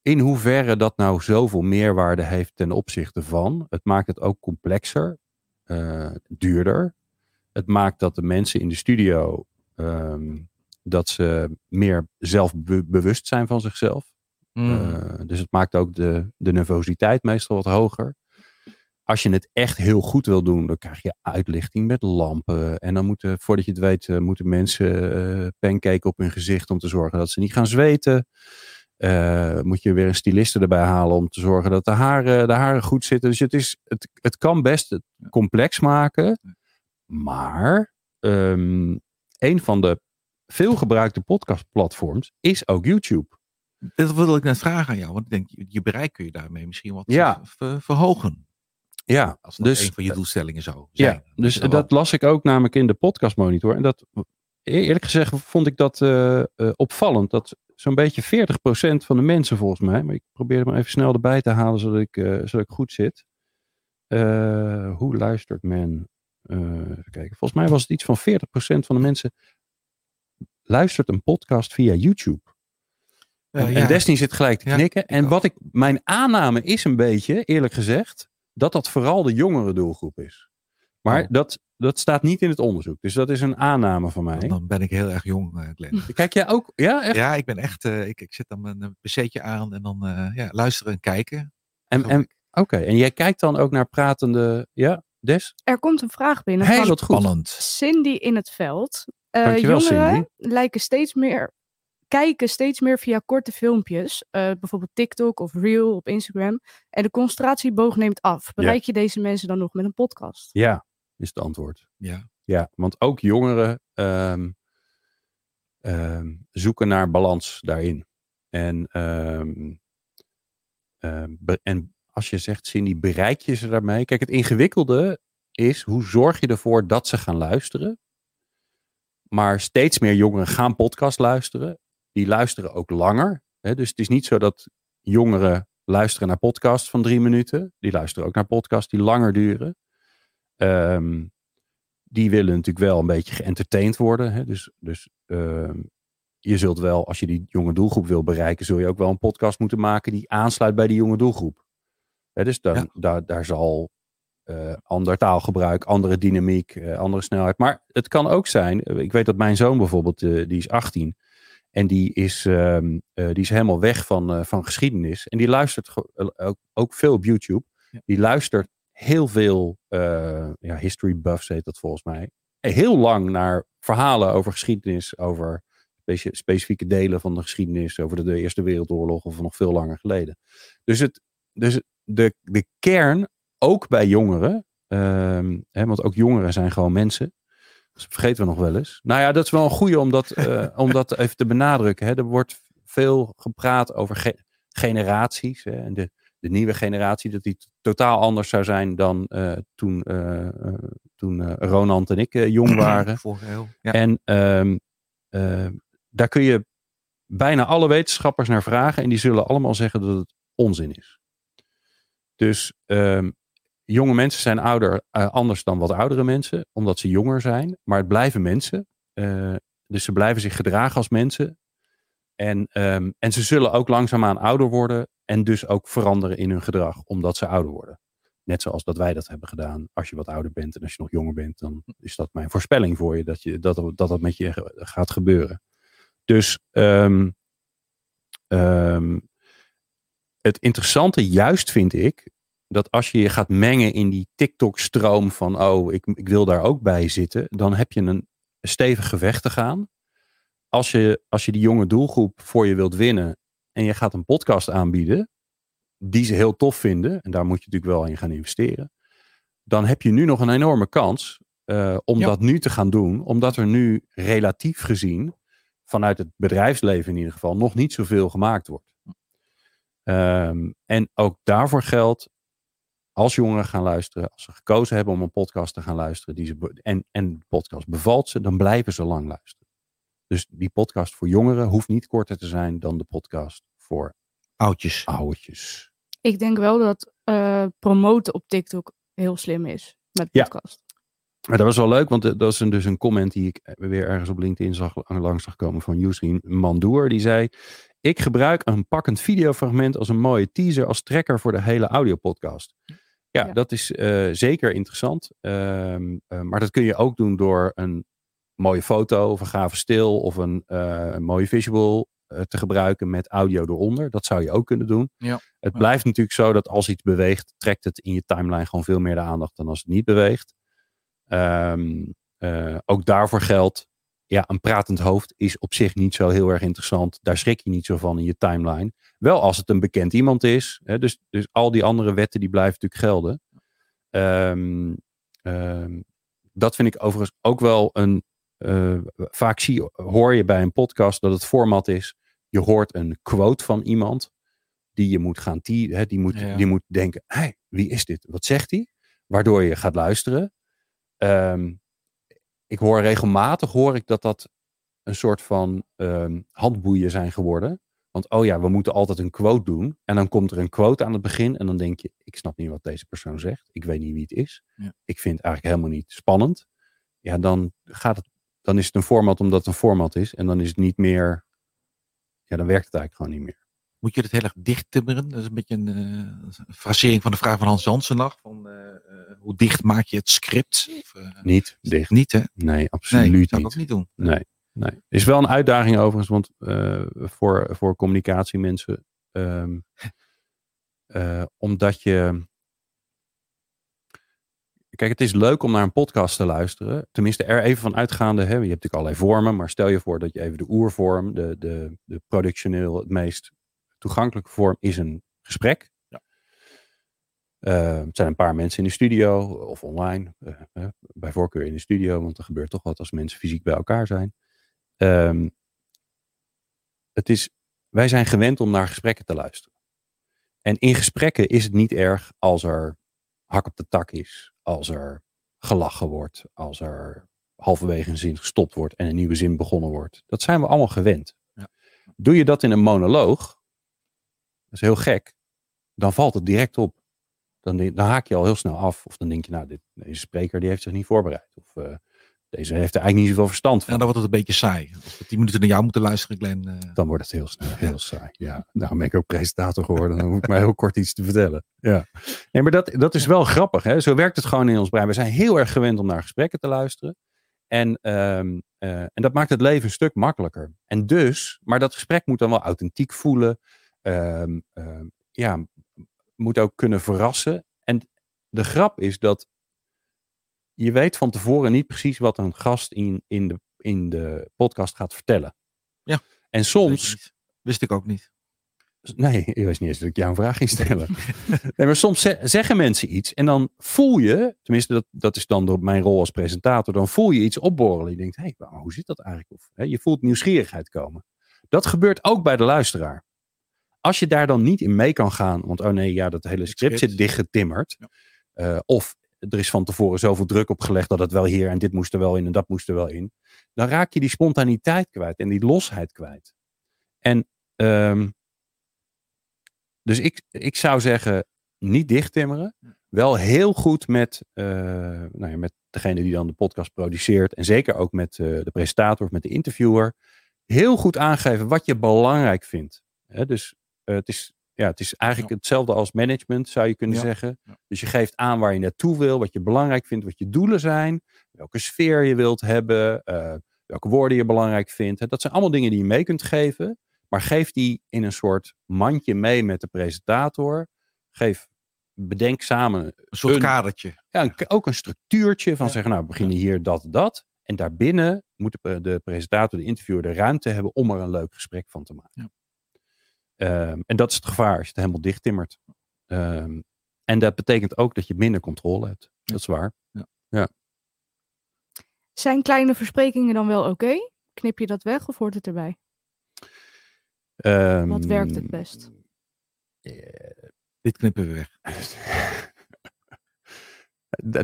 in hoeverre dat nou zoveel meerwaarde heeft ten opzichte van. Het maakt het ook complexer, eh, duurder. Het maakt dat de mensen in de studio ehm, dat ze meer zelfbewust zijn van zichzelf. Mm. Eh, dus het maakt ook de, de nervositeit meestal wat hoger. Als je het echt heel goed wil doen, dan krijg je uitlichting met lampen. En dan moeten, voordat je het weet, eh, moeten mensen eh pancake op hun gezicht om te zorgen dat ze niet gaan zweten. Moet je weer een styliste erbij halen om te zorgen dat de haren, de haren goed zitten. Dus het, is, het, het kan best complex maken. Maar ehm, een van de veelgebruikte podcastplatforms is ook YouTube. Dat wilde ik net vragen aan jou, want ik denk, je- bereik kun je daarmee misschien wat Ja. ver- verhogen. Ja, Als dat Dus- een van je doelstellingen zou Ja, zijn. dus wel- dat las ik ook namelijk in de podcastmonitor. En dat, e- eerlijk gezegd, vond ik dat eh, eh, opvallend. Dat zo'n beetje 40% van de mensen volgens mij, maar ik probeer hem even snel erbij te halen zodat ik, eh, zodat ik goed zit. Eh, hoe luistert men? Eh, even kijken. Volgens mij was het iets van 40% van de mensen luistert een podcast via YouTube. Eh, En, ja. en Destiny zit gelijk te Ja, knikken. En wat ik, mijn aanname is een beetje, eerlijk gezegd, dat dat vooral de jongere doelgroep is. Maar Oh. dat, dat staat niet in het onderzoek. Dus dat is een aanname van mij. Dan ben ik heel erg jong, eh, Glenn. (laughs) Kijk jij ook? Ja, echt? Ja, ik ben echt, eh, ik, ik zet dan mijn pc'tje aan en dan eh, ja, luisteren en kijken. En, en, Oké, en jij kijkt dan ook naar pratende... Ja, Des? Er komt een vraag binnen van wat goed. Spannend. Cindy in het veld. Eh, jongeren Cindy. lijken steeds meer, kijken steeds meer via korte filmpjes. eh, bijvoorbeeld TikTok of Reel op Instagram. En de concentratieboog neemt af. Bereik je deze mensen dan nog met een podcast? Ja, is het antwoord. Ja. Ja, want ook jongeren ehm, ehm, zoeken naar balans daarin. En, ehm, ehm, be- en als je zegt, Cindy, bereik je ze daarmee? Kijk, het ingewikkelde is, hoe zorg je ervoor dat ze gaan luisteren? Maar steeds meer jongeren gaan podcast luisteren. Die luisteren ook langer. Hè? Dus het is niet zo dat jongeren luisteren naar podcasts van drie minuten. Die luisteren ook naar podcasts die langer duren. Ehm, die willen natuurlijk wel een beetje geëntertained worden. Hè? Dus, dus ehm, je zult wel, als je die jonge doelgroep wil bereiken, zul je ook wel een podcast moeten maken die aansluit bij die jonge doelgroep. Hè, dus dan, Ja. daar, daar zal eh, ander taalgebruik, andere dynamiek, eh, andere snelheid. Maar het kan ook zijn, eh, ik weet dat mijn zoon bijvoorbeeld, die is 18. En die is, eh, die is helemaal weg van, van geschiedenis. En die luistert ook, ook veel op YouTube. Ja. Die luistert heel veel, ja, history buffs heet dat volgens mij. Heel lang naar verhalen over geschiedenis, over specifieke delen van de geschiedenis, over de, de Eerste Wereldoorlog of nog veel langer geleden. Dus, het, dus de, de kern, ook bij jongeren, ehm, hè, want ook jongeren zijn gewoon mensen. Dat vergeten we nog wel eens. Nou ja, dat is wel een goede om dat, (laughs) eh, om dat even te benadrukken. Hè. Er wordt veel gepraat over ge- generaties. Hè, en de, de nieuwe generatie, dat die totaal anders zou zijn dan eh, toen, eh, toen Ronald en ik jong (clears throat) waren. Eeuw. Ja. En ehm, eh, daar kun je bijna alle wetenschappers naar vragen. En die zullen allemaal zeggen dat het onzin is. Dus ehm, jonge mensen zijn ouder, eh, anders dan wat oudere mensen. Omdat ze jonger zijn. Maar het blijven mensen. Eh, dus ze blijven zich gedragen als mensen. En, ehm, en ze zullen ook langzaamaan ouder worden. En dus ook veranderen in hun gedrag. Omdat ze ouder worden. Net zoals dat wij dat hebben gedaan. Als je wat ouder bent en als je nog jonger bent, dan is dat mijn voorspelling voor je dat je, dat, dat, dat met je gaat gebeuren. Dus ehm, ehm, het interessante juist vind ik dat als je je gaat mengen in die TikTok-stroom van oh, ik, ik wil daar ook bij zitten, dan heb je een stevig gevecht te gaan. Als je, als je die jonge doelgroep voor je wilt winnen en je gaat een podcast aanbieden, die ze heel tof vinden, en daar moet je natuurlijk wel in gaan investeren, dan heb je nu nog een enorme kans eh, om Ja. dat nu te gaan doen, omdat er nu relatief gezien, vanuit het bedrijfsleven in ieder geval, nog niet zoveel gemaakt wordt. Ehm, en ook daarvoor geldt, als jongeren gaan luisteren, als ze gekozen hebben om een podcast te gaan luisteren, die ze be- en, en de podcast bevalt ze, dan blijven ze lang luisteren. Dus die podcast voor jongeren hoeft niet korter te zijn dan de podcast voor Oudjes. oudertjes. Ik denk wel dat eh, promoten op TikTok heel slim is met Ja. podcast. Maar dat was wel leuk, want eh, dat is een, dus een comment die ik weer ergens op LinkedIn zag, langs zag komen van Yusrin Mandoer. Die zei, ik gebruik een pakkend videofragment als een mooie teaser als trekker voor de hele audiopodcast. Ja, Ja. dat is eh, zeker interessant. Ehm, eh, maar dat kun je ook doen door een mooie foto of een gave stil of een, eh, een mooie visual te gebruiken met audio eronder. Dat zou je ook kunnen doen. Ja. Het blijft natuurlijk zo dat als iets beweegt, trekt het in je timeline gewoon veel meer de aandacht dan als het niet beweegt. Ehm, eh, ook daarvoor geldt, ja, een pratend hoofd is op zich niet zo heel erg interessant. Daar schrik je niet zo van in je timeline. Wel als het een bekend iemand is. Hè, dus, dus al die andere wetten die blijven natuurlijk gelden. Ehm, ehm, dat vind ik overigens ook wel een. eh, vaak zie, hoor je bij een podcast dat het format is. Je hoort een quote van iemand die je moet gaan tie, hè, die, moet, Ja. die moet denken: hey, wie is dit? Wat zegt hij? Waardoor je gaat luisteren. Ehm, ik hoor regelmatig hoor ik dat dat een soort van ehm, handboeien zijn geworden. Want oh ja, we moeten altijd een quote doen. En dan komt er een quote aan het begin. En dan denk je, ik snap niet wat deze persoon zegt. Ik weet niet wie het is. Ja. Ik vind het eigenlijk helemaal niet spannend. Ja, dan, gaat het, dan is het een format omdat het een format is. En dan is het niet meer... Ja, dan werkt het eigenlijk gewoon niet meer. Moet je het heel erg dicht timmeren? Dat is een beetje een eh, frasering van de vraag van Hans Jansen nog. Van, eh, eh, hoe dicht maak je het script? Of, Niet dicht. Niet, hè? Nee, Nee, absoluut dat zou ik niet. ook niet doen. Nee, nee. Is wel een uitdaging overigens, want voor, voor communicatiemensen. eh, omdat je. Kijk, het is leuk om naar een podcast te luisteren. Tenminste, er even van uitgaande. Hè, je hebt natuurlijk allerlei vormen, maar stel je voor dat je even de oervorm, de, de, de productioneel het meest toegankelijke vorm, is een gesprek. Ja. Eh, het zijn een paar mensen in de studio of online. eh, eh, bij voorkeur in de studio, want er gebeurt toch wat als mensen fysiek bij elkaar zijn. Ehm, het is, wij zijn gewend om naar gesprekken te luisteren. En in gesprekken is het niet erg als er hak op de tak is, als er gelachen wordt, als er halverwege een zin gestopt wordt en een nieuwe zin begonnen wordt. Dat zijn we allemaal gewend. Ja. Doe je dat in een monoloog, is heel gek, dan valt het direct op. Dan, dan haak je al heel snel af. Of dan denk je, nou, dit, deze spreker die heeft zich niet voorbereid. Of eh, deze heeft er eigenlijk niet zoveel verstand van. En dan wordt het een beetje saai. Als we tien minuten naar jou moeten luisteren, Glenn. eh, Dan wordt het heel snel (laughs) heel saai. Ja, daarom ben ik ook presentator geworden. Dan hoef ik maar heel kort iets te vertellen. Ja. Nee, maar dat, dat is wel grappig. Hè? Zo werkt het gewoon in ons brein. We zijn heel erg gewend om naar gesprekken te luisteren. En, ehm, eh, en dat maakt het leven een stuk makkelijker. En dus, maar dat gesprek moet dan wel authentiek voelen. Ehm, ja, moet ook kunnen verrassen. En de grap is dat je weet van tevoren niet precies wat een gast in, in, de, in de podcast gaat vertellen. Ja. En soms ik. Wist ik ook niet. Nee, (laughs) ik wist niet eens dat ik jou een vraag ging stellen. (laughs) nee, maar soms ze- zeggen mensen iets en dan voel je, tenminste dat, dat is dan door mijn rol als presentator, dan voel je iets opborrelen. Je denkt, hé, hey, maar hoe zit dat eigenlijk? Of, hè, je voelt nieuwsgierigheid komen. Dat gebeurt ook bij de luisteraar. Als je daar dan niet in mee kan gaan, want oh nee, ja, dat hele script script. zit dichtgetimmerd. Ja. Eh, of er is van tevoren zoveel druk op gelegd dat het wel hier en dit moest er wel in en dat moest er wel in. Dan raak je die spontaniteit kwijt en die losheid kwijt. En ehm, dus ik, ik zou zeggen, niet dichttimmeren. Wel heel goed met, eh, nou ja, met degene die dan de podcast produceert. En zeker ook met eh, de presentator of met de interviewer. Heel goed aangeven wat je belangrijk vindt. Dus eh, het, is, ja, het is eigenlijk Ja. hetzelfde als management, zou je kunnen Ja. zeggen. Ja. Dus je geeft aan waar je naartoe wil, wat je belangrijk vindt, wat je doelen zijn. Welke sfeer je wilt hebben. eh, welke woorden je belangrijk vindt. Dat zijn allemaal dingen die je mee kunt geven. Maar geef die in een soort mandje mee met de presentator. Geef, bedenk samen Een soort Een- kadertje. ja, een- ook een structuurtje van zeggen, nou, we beginnen hier dat, dat. En daarbinnen moet de, de presentator, de interviewer, de ruimte hebben om er een leuk gesprek van te maken. Ja. Ehm, en dat is het gevaar als je het helemaal dicht timmert. Ehm, en dat betekent ook dat je minder controle hebt. Dat is waar. Zijn kleine versprekingen dan wel oké? Knip je dat weg of hoort het erbij? Wat werkt het best? Eh, Dit knippen we weg. (laughs)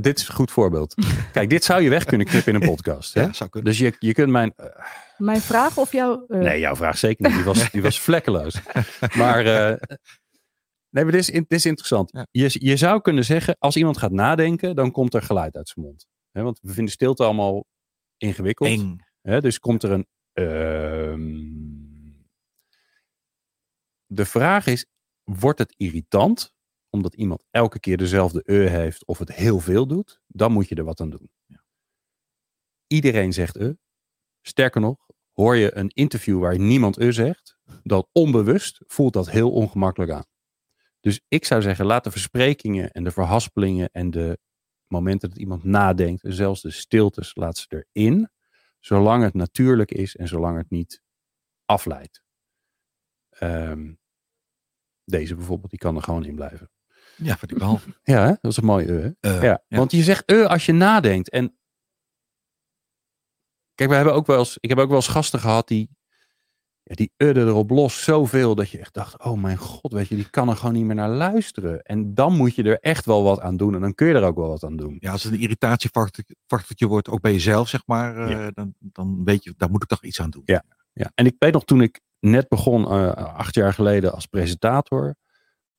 Dit is een goed voorbeeld. Kijk, dit zou je weg kunnen knippen in een (laughs) podcast. Hè? Ja, zou kunnen. Dus je, je kunt mijn. eh, Mijn vraag of jouw... eh, Nee, jouw vraag zeker niet. Die was, die was (laughs) vlekkeloos. Maar, eh, nee, maar dit is, dit is interessant. Ja. Je, je zou kunnen zeggen, als iemand gaat nadenken, dan komt er geluid uit zijn mond. Hè, want we vinden stilte allemaal ingewikkeld. Eng. Hè, dus komt er een. ehm, de vraag is: wordt het irritant omdat iemand elke keer dezelfde e heeft of het heel veel doet? Dan moet je er wat aan doen. Iedereen zegt e. Sterker nog, hoor je een interview waar niemand e zegt, dan onbewust voelt dat heel ongemakkelijk aan. Dus ik zou zeggen, laat de versprekingen en de verhaspelingen en de momenten dat iemand nadenkt, en zelfs de stiltes, laat ze erin zolang het natuurlijk is en zolang het niet afleidt. Ehm, deze bijvoorbeeld, die kan er gewoon in blijven. Ja, vind ik wel. (laughs) Ja, hè? dat is een mooie hè? Eh, ja, want je zegt eh als je nadenkt. En kijk, we hebben ook wel eens, ik heb ook wel eens gasten gehad die, ja, die udden erop los zoveel dat je echt dacht, oh mijn god, weet je, die kan er gewoon niet meer naar luisteren. En dan moet je er echt wel wat aan doen en dan kun je er ook wel wat aan doen. Ja, als het een irritatiefactortje wordt, ook bij jezelf, zeg maar, eh, Ja. dan, dan weet je, daar moet ik toch iets aan doen. Ja. Ja, en ik weet nog toen ik net begon, eh, acht jaar geleden als presentator,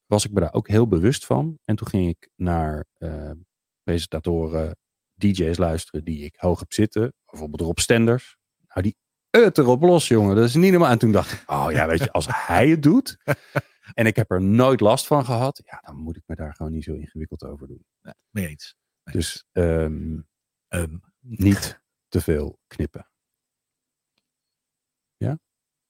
was ik me daar ook heel bewust van. En toen ging ik naar eh, presentatoren, DJ's luisteren die ik hoog heb zitten. Bijvoorbeeld Rob Stenders. Nou, die ut erop los, jongen. Dat is niet normaal. En toen dacht ik, oh ja, weet je, als hij het doet (laughs) en ik heb er nooit last van gehad, ja, dan moet ik me daar gewoon niet zo ingewikkeld over doen. Nee, mee eens. Dus ehm, Ehm, niet te veel knippen. Ja? Ben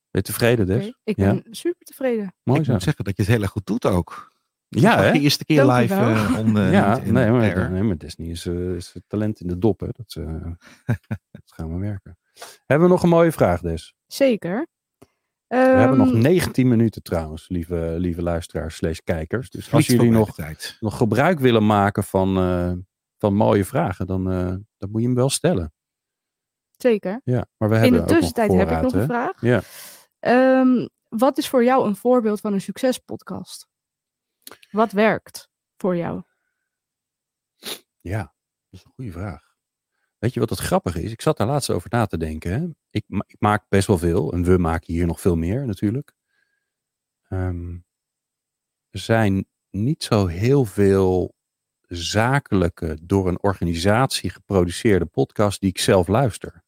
je tevreden dus? Oké, Ik Ja. ben super tevreden. Mooi ik zo. moet zeggen dat je het heel erg goed doet ook. Ja, hè? De eerste keer Dank live wel. eh, on the- ja, in nee, maar, nee, maar Disney is, eh, is talent in de dop, hè? Dat, eh, (laughs) dat gaan we werken. Hebben we nog een mooie vraag, Des? Zeker. We hebben nog Ehm, 19 minuten trouwens, lieve, lieve luisteraars slash kijkers. Dus als jullie nog, de tijd. nog gebruik willen maken van, eh, van mooie vragen, dan, eh, dan moet je hem wel stellen. Zeker. Ja, maar we In hebben de ook nog tussentijd heb ik nog een vraag. Ja. Ehm, wat is voor jou een voorbeeld van een succespodcast? Wat werkt voor jou? Ja, dat is een goede vraag. Weet je wat het grappige is? Ik zat daar laatst over na te denken. Hè? Ik, ma- ik maak best wel veel en we maken hier nog veel meer natuurlijk. Ehm, er zijn niet zo heel veel zakelijke, door een organisatie geproduceerde podcasts die ik zelf luister.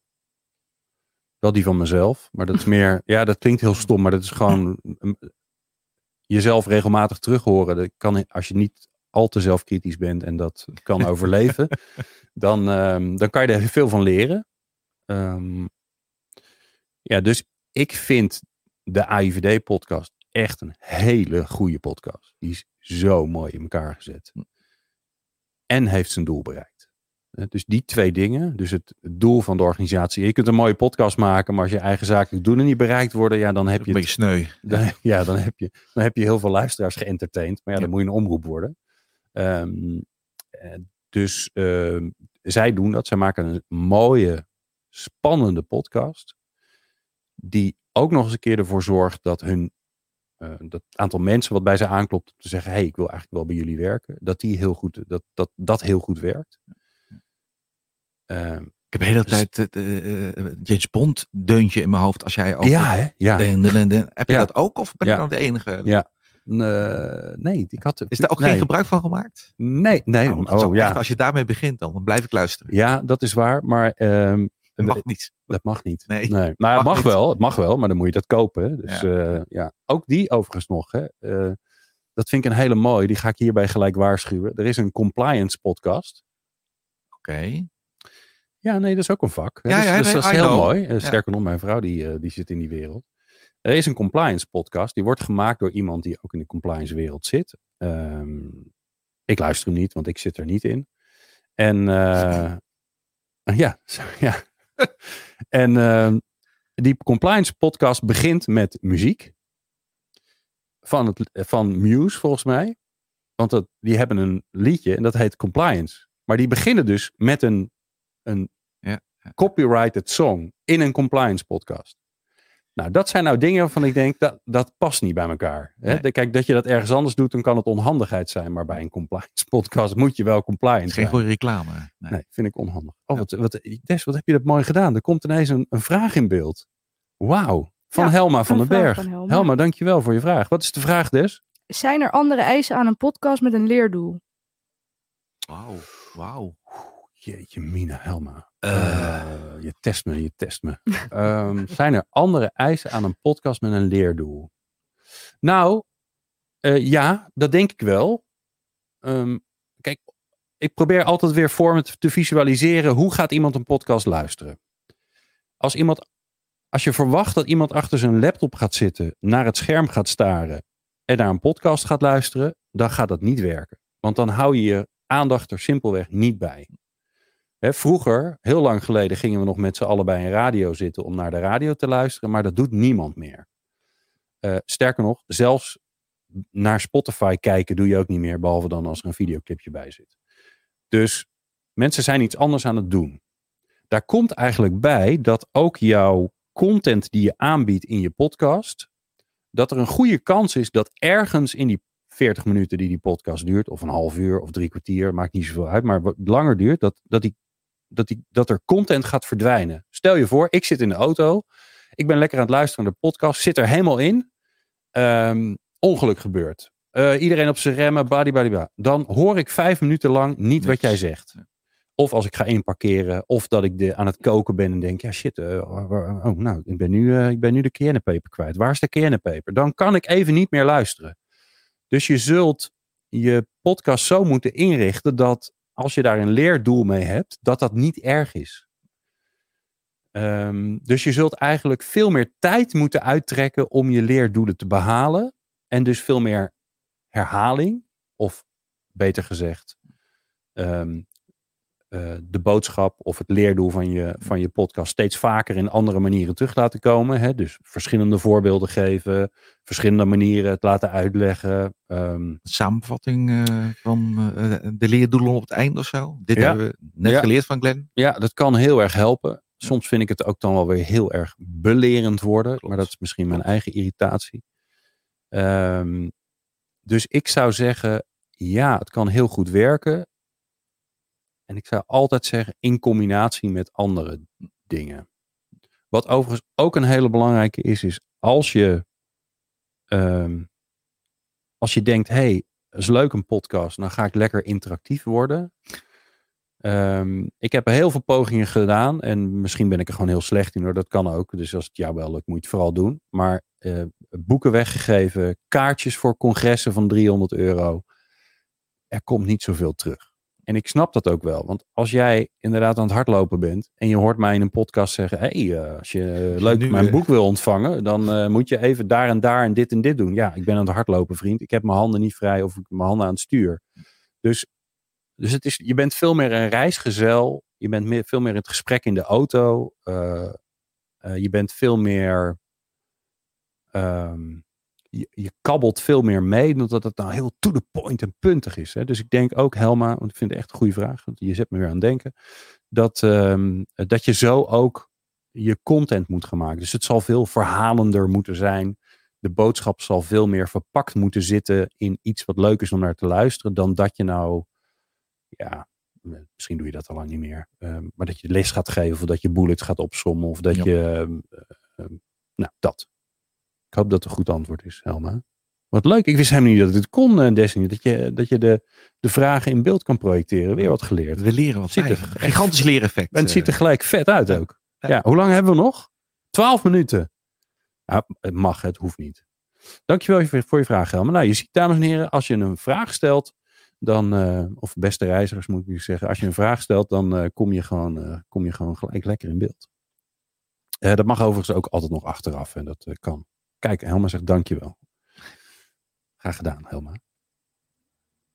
Wel die van mezelf, maar dat is (laughs) meer, ja, dat klinkt heel stom, maar dat is gewoon (laughs) jezelf regelmatig terughoren. Dat kan, als je niet al te zelfkritisch bent en dat kan (laughs) overleven, dan, ehm, dan kan je er veel van leren. Ehm, ja, dus ik vind de AIVD-podcast echt een hele goede podcast. Die is zo mooi in elkaar gezet. En heeft zijn doel bereikt. Eh, Dus die twee dingen, dus het doel van de organisatie. Je kunt een mooie podcast maken, maar als je eigen zakelijk doelen niet bereikt worden, ja, dan heb Een je het beetje sneu. (laughs) dan, ja, dan heb, je, dan heb je heel veel luisteraars geëntertained. Maar ja, dan Ja. moet je een omroep worden. Ehm, eh, dus ehm, zij doen dat. Zij maken een mooie, spannende podcast. Die ook nog eens een keer ervoor zorgt dat hun eh, dat aantal mensen wat bij ze aanklopt om te zeggen, hey, ik wil eigenlijk wel bij jullie werken, dat die heel goed, dat, dat, dat heel goed werkt. Ehm, Ik heb de hele Dus- tijd het eh, eh, James Bond deuntje in mijn hoofd als jij over... ja, hè? Ja. Heb je dat ook of ben ik dan de enige? Ja. Eh, nee, ik had Is daar ook nee. geen gebruik van gemaakt? Nee, nee. Nou, oh, ook ja. echt- als je daarmee begint dan, dan blijf ik luisteren. Ja, dat is waar. Maar ehm, Dat mag niet. dat mag niet. Nee. Nou, het Mag mag niet. wel. Het mag wel, maar dan moet je dat kopen. Dus Ja. ja. ja. Ook die overigens nog. Hè. Eh, dat vind ik een hele mooie. Die ga ik hierbij gelijk waarschuwen. Er is een compliance podcast. Oké. Ja, nee, dat is ook een vak. Ja, dus, ja, dus nee, dat is I heel know. mooi. Eh, Sterker nog, mijn vrouw die, eh, die zit in die wereld. Er is een compliance podcast. Die wordt gemaakt door iemand die ook in de compliance wereld zit. Ehm, ik luister hem niet, want ik zit er niet in. En eh, (laughs) ja, zo, (laughs) ja. en ehm, die compliance podcast begint met muziek. Van, het, van Muse, volgens mij. Want dat, die hebben een liedje en dat heet Compliance. Maar die beginnen dus met een, een Ja, copyrighted song in een compliance podcast. Nou, dat zijn nou dingen waarvan ik denk, dat, dat past niet bij elkaar. Hè? Nee. Kijk, dat je dat ergens anders doet, dan kan het onhandigheid zijn. Maar bij een compliance podcast moet je wel compliant Geen goede reclame. Nee. Nee, vind ik onhandig. Oh, wat, wat, Des, wat heb je dat mooi gedaan? Er komt ineens een, een vraag in beeld. Wauw. Van Ja, Helma van den Berg. van Helma. Helma, dankjewel voor je vraag. Wat is de vraag, Des? Zijn er andere eisen aan een podcast met een leerdoel? Wauw. Wauw. Jeetje, Mina, Helma. Eh. Eh, je test me, je test me. (laughs) Ehm, zijn er andere eisen aan een podcast met een leerdoel? Nou, eh, ja, dat denk ik wel. Ehm, kijk, ik probeer altijd weer voor me te- te visualiseren hoe gaat iemand een podcast luisteren. Als iemand, als je verwacht dat iemand achter zijn laptop gaat zitten, naar het scherm gaat staren en naar een podcast gaat luisteren, dan gaat dat niet werken. Want dan hou je je aandacht er simpelweg niet bij. Vroeger, heel lang geleden, gingen we nog met z'n allen bij een radio zitten om naar de radio te luisteren, maar dat doet niemand meer. Eh, sterker nog, zelfs naar Spotify kijken doe je ook niet meer, behalve dan als er een videoclipje bij zit. Dus mensen zijn iets anders aan het doen. Daar komt eigenlijk bij dat ook jouw content die je aanbiedt in je podcast, dat er een goede kans is dat ergens in die 40 minuten die die podcast duurt, of een half uur of drie kwartier, maakt niet zoveel uit, maar wat langer duurt, dat, dat, die, dat, die, dat er content gaat verdwijnen. Stel je voor, ik zit in de auto, ik ben lekker aan het luisteren naar de podcast, zit er helemaal in, Ehm, ongeluk gebeurt. Eh, iedereen op zijn remmen, badibadiba. Dan hoor ik vijf minuten lang niet wat jij zegt. Of als ik ga inparkeren, of dat ik de, aan het koken ben en denk, ja shit, eh, oh, nou, ik ben nu, eh, ik ben nu de cayennepeper kwijt. Waar is de cayennepeper? Dan kan ik even niet meer luisteren. Dus je zult je podcast zo moeten inrichten dat als je daar een leerdoel mee hebt, dat dat niet erg is. Ehm, dus je zult eigenlijk veel meer tijd moeten uittrekken om je leerdoelen te behalen. En dus veel meer herhaling, of beter gezegd, ehm, eh, de boodschap of het leerdoel van je, van je podcast steeds vaker in andere manieren terug laten komen. Hè? Dus verschillende voorbeelden geven, verschillende manieren het laten uitleggen. ehm, Samenvatting eh, van eh, de leerdoelen op het eind of zo. Dit Ja. hebben we net Ja. geleerd van Glenn. Ja, dat kan heel erg helpen. Soms vind ik het ook dan wel weer heel erg belerend worden. Maar dat is misschien mijn eigen irritatie. Ehm, dus ik zou zeggen, ja, het kan heel goed werken. En ik zou altijd zeggen, in combinatie met andere dingen. Wat overigens ook een hele belangrijke is, is als je, ehm, als je denkt, hey, is leuk een podcast, dan ga ik lekker interactief worden. Ehm, ik heb heel veel pogingen gedaan en misschien ben ik er gewoon heel slecht in hoor, dat kan ook. Dus als het jou wel lukt, moet je het vooral doen. Maar eh, boeken weggegeven, kaartjes voor congressen van 300 euro. Er komt niet zoveel terug. En ik snap dat ook wel, want als jij inderdaad aan het hardlopen bent en je hoort mij in een podcast zeggen, hé, hey, eh, als je eh, leuk Nu, mijn eh, boek wil ontvangen, dan eh, moet je even daar en daar en dit en dit doen. Ja, ik ben aan het hardlopen, vriend. Ik heb mijn handen niet vrij of ik mijn handen aan het stuur. Dus dus het is, je bent veel meer een reisgezel. Je bent meer, veel meer in het gesprek in de auto. eh, eh, je bent veel meer. ehm, je, je kabbelt veel meer mee, omdat het nou heel to the point en puntig is. Hè? Dus ik denk ook, Helma, want ik vind het echt een goede vraag. Want je zet me weer aan het denken. Dat, ehm, dat je zo ook je content moet gaan maken. Dus het zal veel verhalender moeten zijn. De boodschap zal veel meer verpakt moeten zitten in iets wat leuk is om naar te luisteren. Dan dat je nou ja, misschien doe je dat al lang niet meer. ehm, maar dat je les gaat geven of dat je bullets gaat opsommen of dat Ja. je, ehm, nou dat. Ik hoop dat het een goed antwoord is, Helma. Wat leuk, ik wist helemaal niet dat het kon, eh, Destiny. Dat je, dat je de, de vragen in beeld kan projecteren. Weer wat geleerd. We leren wat Ziet er Gigantisch leereffect. En het ziet er eh. gelijk vet uit ook. Ja. Ja, hoe lang hebben we nog? Twaalf minuten. Ja, het mag, het hoeft niet. Dankjewel voor voor je vraag, Helma. Nou, je ziet, dames en heren, als je een vraag stelt, dan, eh, of beste reizigers moet ik nu zeggen, als je een vraag stelt, dan kom, je gewoon, kom je gewoon gelijk lekker in beeld. Dat mag overigens ook altijd nog achteraf en dat kan. Kijk, Helma zegt dankjewel. Graag gedaan, Helma.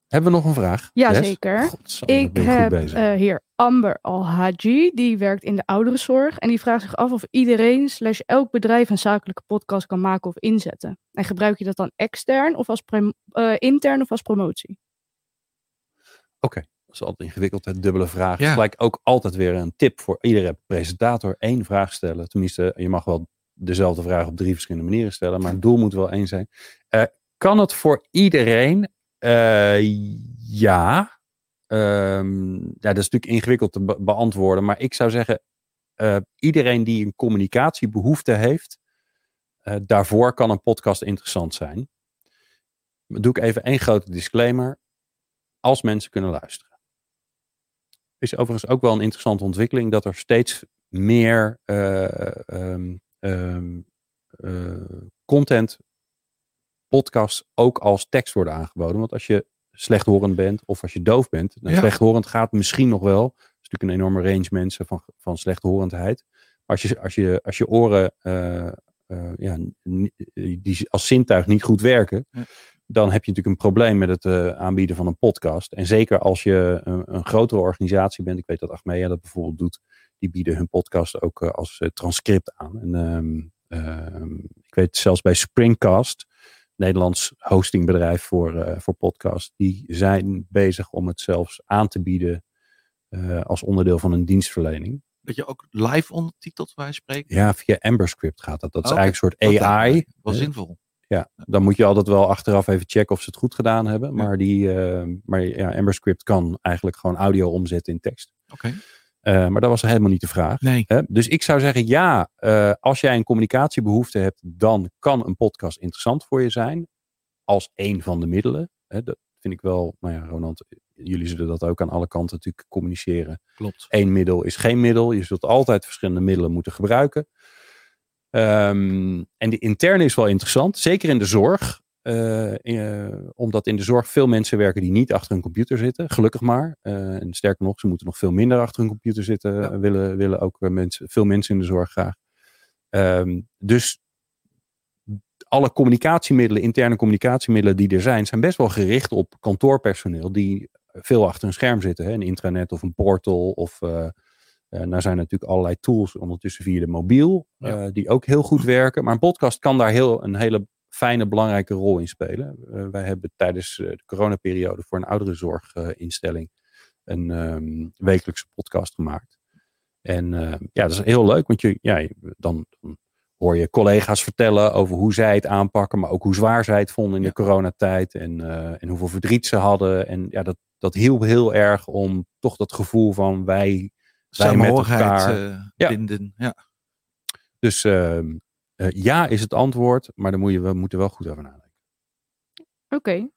Hebben we nog een vraag? Des? Jazeker. Godsamme, Ik heb eh, hier Amber Al-Haji, die werkt in de ouderenzorg. En die vraagt zich af of iedereen slash elk bedrijf een zakelijke podcast kan maken of inzetten. En gebruik je dat dan extern of als eh, intern of als promotie? Dat is altijd ingewikkeld, hè? dubbele vraag. Ja. Gelijk ook altijd weer een tip voor iedere presentator. één vraag stellen. Tenminste, je mag wel dezelfde vraag op drie verschillende manieren stellen. Maar het doel moet wel één zijn. Eh, kan het voor iedereen? Eh, ja. Ehm, ja. Dat is natuurlijk ingewikkeld te be- beantwoorden. Maar ik zou zeggen, eh, iedereen die een communicatiebehoefte heeft. daarvoor kan een podcast interessant zijn. Dan doe ik even één grote disclaimer. Als mensen kunnen luisteren is overigens ook wel een interessante ontwikkeling dat er steeds meer eh, ehm, ehm, eh, content, podcasts ook als tekst worden aangeboden. Want als je slechthorend bent of als je doof bent, nou, Ja. slechthorend gaat misschien nog wel. Het is natuurlijk een enorme range mensen van, van slechthorendheid. Maar als je, als je, als je oren eh, eh, ja, die als zintuig niet goed werken, Ja. dan heb je natuurlijk een probleem met het eh, aanbieden van een podcast. En zeker als je een, een grotere organisatie bent, ik weet dat Achmea dat bijvoorbeeld doet, die bieden hun podcast ook eh, als eh, transcript aan. En, ehm, ehm, ik weet zelfs bij Springcast, Nederlands hostingbedrijf voor, eh voor podcast, die zijn bezig om het zelfs aan te bieden als onderdeel van een dienstverlening. Dat je ook live ondertitelt waar je spreekt. Ja, via Amberscript gaat dat. Dat is Oké. eigenlijk een soort AI. Wel zinvol. Ja, dan moet je altijd wel achteraf even checken of ze het goed gedaan hebben. Maar, die, maar ja, Amberscript kan eigenlijk gewoon audio omzetten in tekst. Oké. Eh, maar dat was helemaal niet de vraag. Nee. Dus ik zou zeggen, ja, eh, als jij een communicatiebehoefte hebt, dan kan een podcast interessant voor je zijn. Als een van de middelen. Dat vind ik wel, nou ja, Ronald, jullie zullen dat ook aan alle kanten natuurlijk communiceren. Klopt. Eén middel is geen middel. Je zult altijd verschillende middelen moeten gebruiken. Ehm, en de interne is wel interessant, zeker in de zorg. Eh, eh, om omdat in de zorg veel mensen werken die niet achter een computer zitten. Gelukkig maar. Eh, en sterker nog, ze moeten nog veel minder achter een computer zitten. Ja. Willen, willen ook mensen, veel mensen in de zorg graag. Ehm, dus alle communicatiemiddelen, interne communicatiemiddelen die er zijn, zijn best wel gericht op kantoorpersoneel die veel achter een scherm zitten. Hè? Een intranet of een portal. Of eh, nou zijn er natuurlijk allerlei tools ondertussen via de mobiel, Ja. die ook heel goed werken. Maar een podcast kan daar heel, een hele fijne, belangrijke rol in spelen. Eh, wij hebben tijdens eh, de coronaperiode voor een ouderenzorginstelling een ehm, wekelijkse podcast gemaakt. En eh, ja, dat is heel leuk, want je, ja, dan, dan hoor je collega's vertellen over hoe zij het aanpakken, maar ook hoe zwaar zij het vonden in de coronatijd en, eh, en hoeveel verdriet ze hadden. En ja, dat, dat hielp heel erg om toch dat gevoel van wij, wij met elkaar. eh, Ja. binden. Ja. Dus ehm, eh, ja is het antwoord, maar daar moet je wel, moeten wel goed over nadenken. Oké,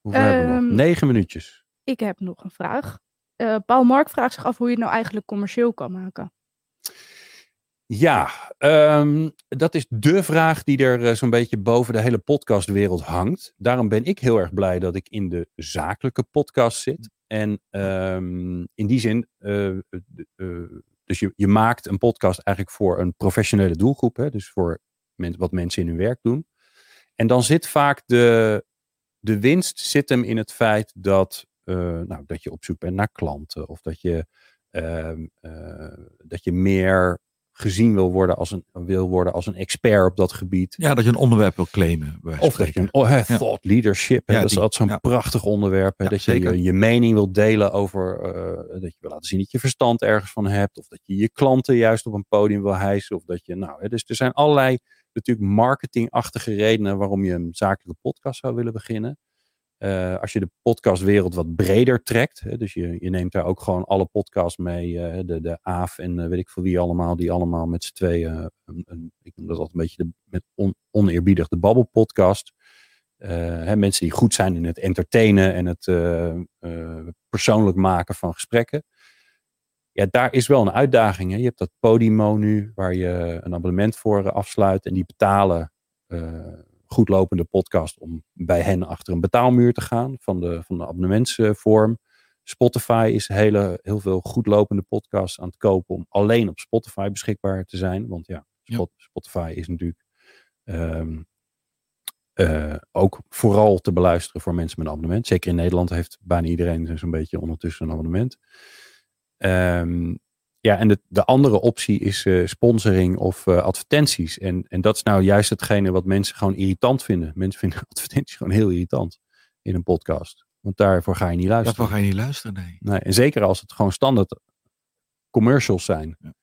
Hoeveel hebben we nog? Ehm, Negen minuutjes. ik heb nog een vraag. Eh, Paul Mark vraagt zich af hoe je het nou eigenlijk commercieel kan maken. Ja, ehm, dat is de vraag die er eh, zo'n beetje boven de hele podcastwereld hangt. Daarom ben ik heel erg blij dat ik in de zakelijke podcast zit. En ehm, in die zin, dus je, je maakt een podcast eigenlijk voor een professionele doelgroep. Hè? Dus voor wat mensen in hun werk doen. En dan zit vaak de, de winst zit hem in het feit dat, eh, nou, dat je op zoek bent naar klanten. Of dat je, ehm, eh, dat je meer gezien wil worden, als een, wil worden als een expert op dat gebied. ja, dat je een onderwerp wil claimen. Of dat je een oh, thought leadership, Ja, dat is altijd zo'n ja. prachtig onderwerp. Ja, dat je, zeker. je je mening wilt delen over, eh, dat je wil laten zien dat je verstand ergens van hebt. Of dat je je klanten juist op een podium wil hijsen. Of dat je, nou, hè, dus er zijn allerlei natuurlijk marketingachtige redenen waarom je een zakelijke podcast zou willen beginnen. Eh, als je de podcastwereld wat breder trekt, hè, dus je, je neemt daar ook gewoon alle podcasts mee, eh, de, de AAF en eh, weet ik veel wie allemaal, die allemaal met z'n tweeën, een, ik noem dat altijd een beetje de, met on, oneerbiedig de babbelpodcast. Hè, mensen die goed zijn in het entertainen en het persoonlijk maken van gesprekken. Ja, daar is wel een uitdaging. Hè. Je hebt dat Podimo nu, waar je een abonnement voor afsluit en die betalen eh, goed lopende podcast om bij hen achter een betaalmuur te gaan van de, van de abonnementsvorm. Spotify is hele, heel veel goed lopende podcasts aan het kopen om alleen op Spotify beschikbaar te zijn. Want ja, Ja. Spot- Spotify is natuurlijk ehm, eh, ook vooral te beluisteren voor mensen met een abonnement. Zeker in Nederland heeft bijna iedereen zo'n beetje ondertussen een abonnement. Ehm, ja, en de, de andere optie is eh, sponsoring of eh, advertenties. En, en dat is nou juist hetgene wat mensen gewoon irritant vinden. Mensen vinden (laughs) advertenties gewoon heel irritant in een podcast. Want daarvoor ga je niet luisteren. Daarvoor ga je niet luisteren, nee. Nee, en zeker als het gewoon standaard commercials zijn. Ja.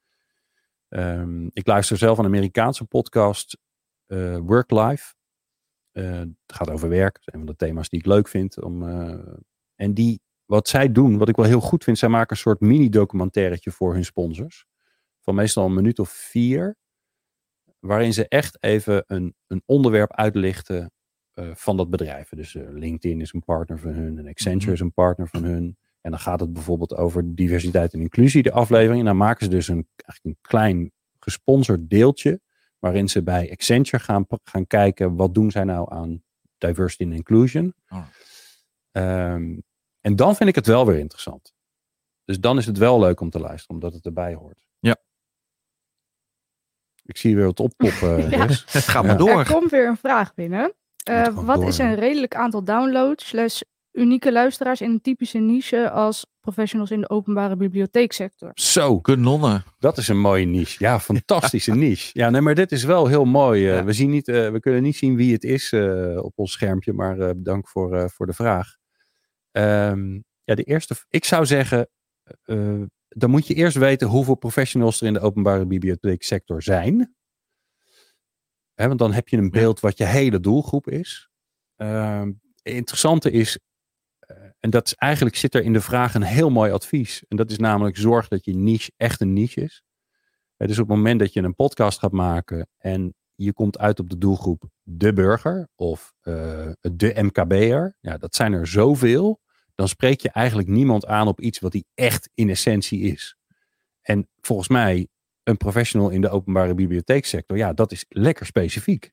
Ehm, ik luister zelf een Amerikaanse podcast, eh Work Life. Het gaat over werk. Dat is een van de thema's die ik leuk vind. Om, en die, wat zij doen, wat ik wel heel goed vind, zij maken een soort mini-documentairetje voor hun sponsors. Van meestal een minuut of vier. Waarin ze echt even een, een onderwerp uitlichten eh, van dat bedrijf. Dus eh, LinkedIn is een partner van hun. En Accenture Mhm. is een partner van hun. En dan gaat het bijvoorbeeld over diversiteit en inclusie, de aflevering. En dan maken ze dus een, eigenlijk een klein gesponsord deeltje. Waarin ze bij Accenture gaan, gaan kijken. Wat doen zij nou aan diversity and inclusion? Alright. Ehm, en dan vind ik het wel weer interessant. Dus dan is het wel leuk om te luisteren, omdat het erbij hoort. Ja. Ik zie weer wat oppoppen. (laughs) Ja. Het gaat Ja. maar door. Er komt weer een vraag binnen. Eh, wat door, is een redelijk aantal downloads slash unieke luisteraars in een typische niche als professionals in de openbare bibliotheeksector? Zo, Kanonnen. dat is een mooie niche. Ja, (laughs) fantastische niche. Ja, nee, maar dit is wel heel mooi. Eh, Ja. we, zien niet, eh, we kunnen niet zien wie het is eh, op ons schermpje, maar eh, bedankt voor, eh, voor de vraag. Ehm, ja, de eerste. Ik zou zeggen, eh, dan moet je eerst weten hoeveel professionals er in de openbare bibliotheeksector zijn. Want dan heb je een beeld wat je hele doelgroep is. Ehm interessante is, eh, en dat is eigenlijk zit er in de vraag een heel mooi advies. En dat is namelijk zorg dat je niche echt een niche is. Eh, dus op het moment dat je een podcast gaat maken en je komt uit op de doelgroep de burger of eh, de MKB'er, ja, dat zijn er zoveel, dan spreek je eigenlijk niemand aan op iets wat die echt in essentie is. En volgens mij, een professional in de openbare bibliotheeksector, ja, dat is lekker specifiek.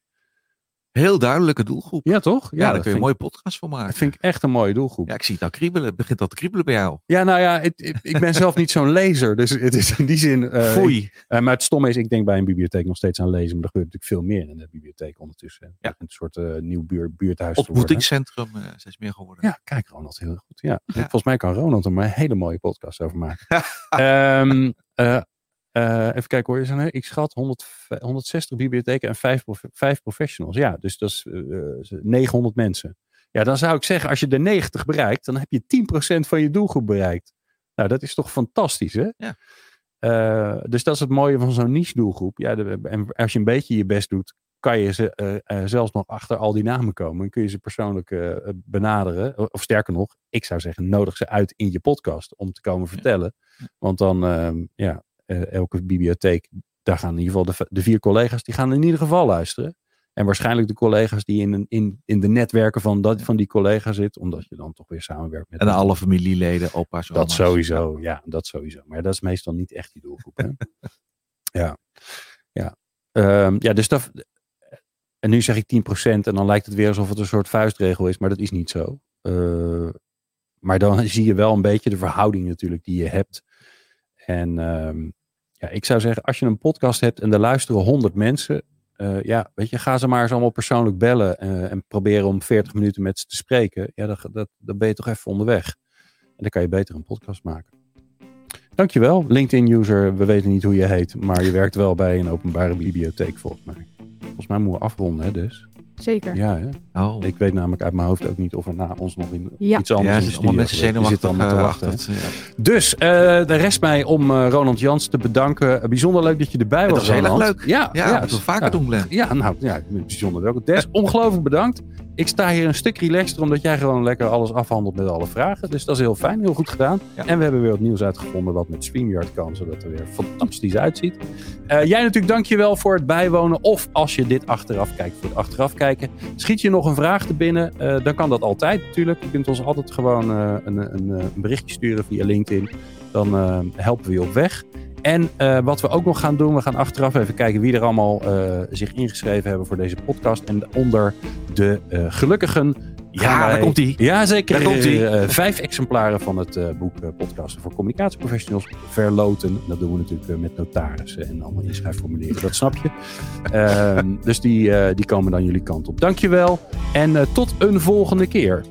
Heel duidelijke doelgroep. Ja, Ja, toch? daar kun dat je een mooie podcast van maken. dat vind ik echt een mooie doelgroep. Ja, ik zie het al kriebelen. Het begint al te kriebelen bij jou. Ja, nou ja, het- ik, ik ben zelf niet zo'n lezer. Dus het is in die zin. Foei. Eh, maar het stomme is, ik denk bij een bibliotheek nog steeds aan lezen. Maar er gebeurt natuurlijk veel meer in de bibliotheek ondertussen. Ja. Een soort eh, nieuw buur, buurthuis. Ontmoetingscentrum eh, steeds meer geworden. Ja, kijk Ronald heel goed. Ja. Ja. Volgens mij kan Ronald er maar een hele mooie podcast over maken. (laughs) Ehm, eh, eh, even kijken hoor. Zijn, er- ik schat 100, 160 bibliotheken en 5, prof- professionals. Ja, dus dat is eh, eh, 900 mensen. Ja, dan zou ik zeggen, als je de 90 bereikt, dan heb je 10% van je doelgroep bereikt. Nou, dat is toch fantastisch, hè? Ja. Eh, dus dat is het mooie van zo'n niche doelgroep. Ja, de- en als je een beetje je best doet, kan je ze eh, eh, zelfs nog achter al die namen komen. En kun je ze persoonlijk eh, eh, benaderen. Of, sterker nog, ik zou zeggen, nodig ze uit in je podcast om te komen vertellen. Want dan, ehm, ja, eh, elke bibliotheek, daar gaan in ieder geval de, de vier collega's, die gaan in ieder geval luisteren. En waarschijnlijk de collega's die in, een- in, in de netwerken van, dat, van die collega zitten, omdat je dan toch weer samenwerkt met En alle familieleden, opa's, dat oma's. sowieso, ja, dat sowieso. Maar dat is meestal niet echt die doelgroep. Hè? (laughs) ja, ja. Ehm, ja, dus dat. En nu zeg ik 10% en dan lijkt het weer alsof het een soort vuistregel is, maar dat is niet zo. Eh, maar dan (laughs) zie je wel een beetje de verhouding natuurlijk die je hebt. En ehm, ja, ik zou zeggen, als je een podcast hebt en er luisteren 100 mensen, eh, ja, weet je, ga ze maar eens allemaal persoonlijk bellen eh, en proberen om 40 minuten met ze te spreken. Ja, dat, dat, ben je toch even onderweg. En dan kan je beter een podcast maken. Dankjewel, LinkedIn-user. We weten niet hoe je heet, maar je werkt wel bij een openbare bibliotheek volgens mij. Volgens mij moeten we afronden, hè, dus. Zeker. Ja, hè? Oh. ik weet namelijk uit mijn hoofd ook niet of er na ons nog in, Ja. iets anders ja, allemaal studio mensen gebeurt. Die zenuwachtig zitten allemaal te eh, wachten. wachten. Ja. Dus eh de rest mij om eh, Ronald Jans te bedanken. Eh, bijzonder leuk dat je erbij was. was heel erg leuk. Ja, Ja, ja, dat we vaker doen, Glenn. Ja, nou, ja, bijzonder welkom. Des, ongelooflijk bedankt. Ik sta hier een stuk relaxter, omdat jij gewoon lekker alles afhandelt met alle vragen. Dus dat is heel fijn, heel goed gedaan. Ja. En we hebben weer wat nieuws uitgevonden wat met StreamYard kan, zodat het er weer fantastisch uitziet. Eh, jij natuurlijk dankjewel voor het bijwonen. Of als je dit achteraf kijkt, voor het achteraf kijken. Schiet je nog een vraag te binnen, eh, dan kan dat altijd natuurlijk. Je kunt ons altijd gewoon eh, een, een, een berichtje sturen via LinkedIn. Dan helpen we je op weg. En eh, wat we ook nog gaan doen, we gaan achteraf even kijken wie er allemaal eh, zich ingeschreven hebben voor deze podcast. En onder de eh, gelukkigen. Ja, daar komt-ie. Ja, zeker. Daar komt-ie. Eh, vijf exemplaren van het boek Podcasten voor Communicatieprofessionals verloten. Dat doen we natuurlijk met notarissen en allemaal inschrijfformulieren, dat snap je. Ehm, dus die, die komen dan jullie kant op. Dankjewel en tot een volgende keer.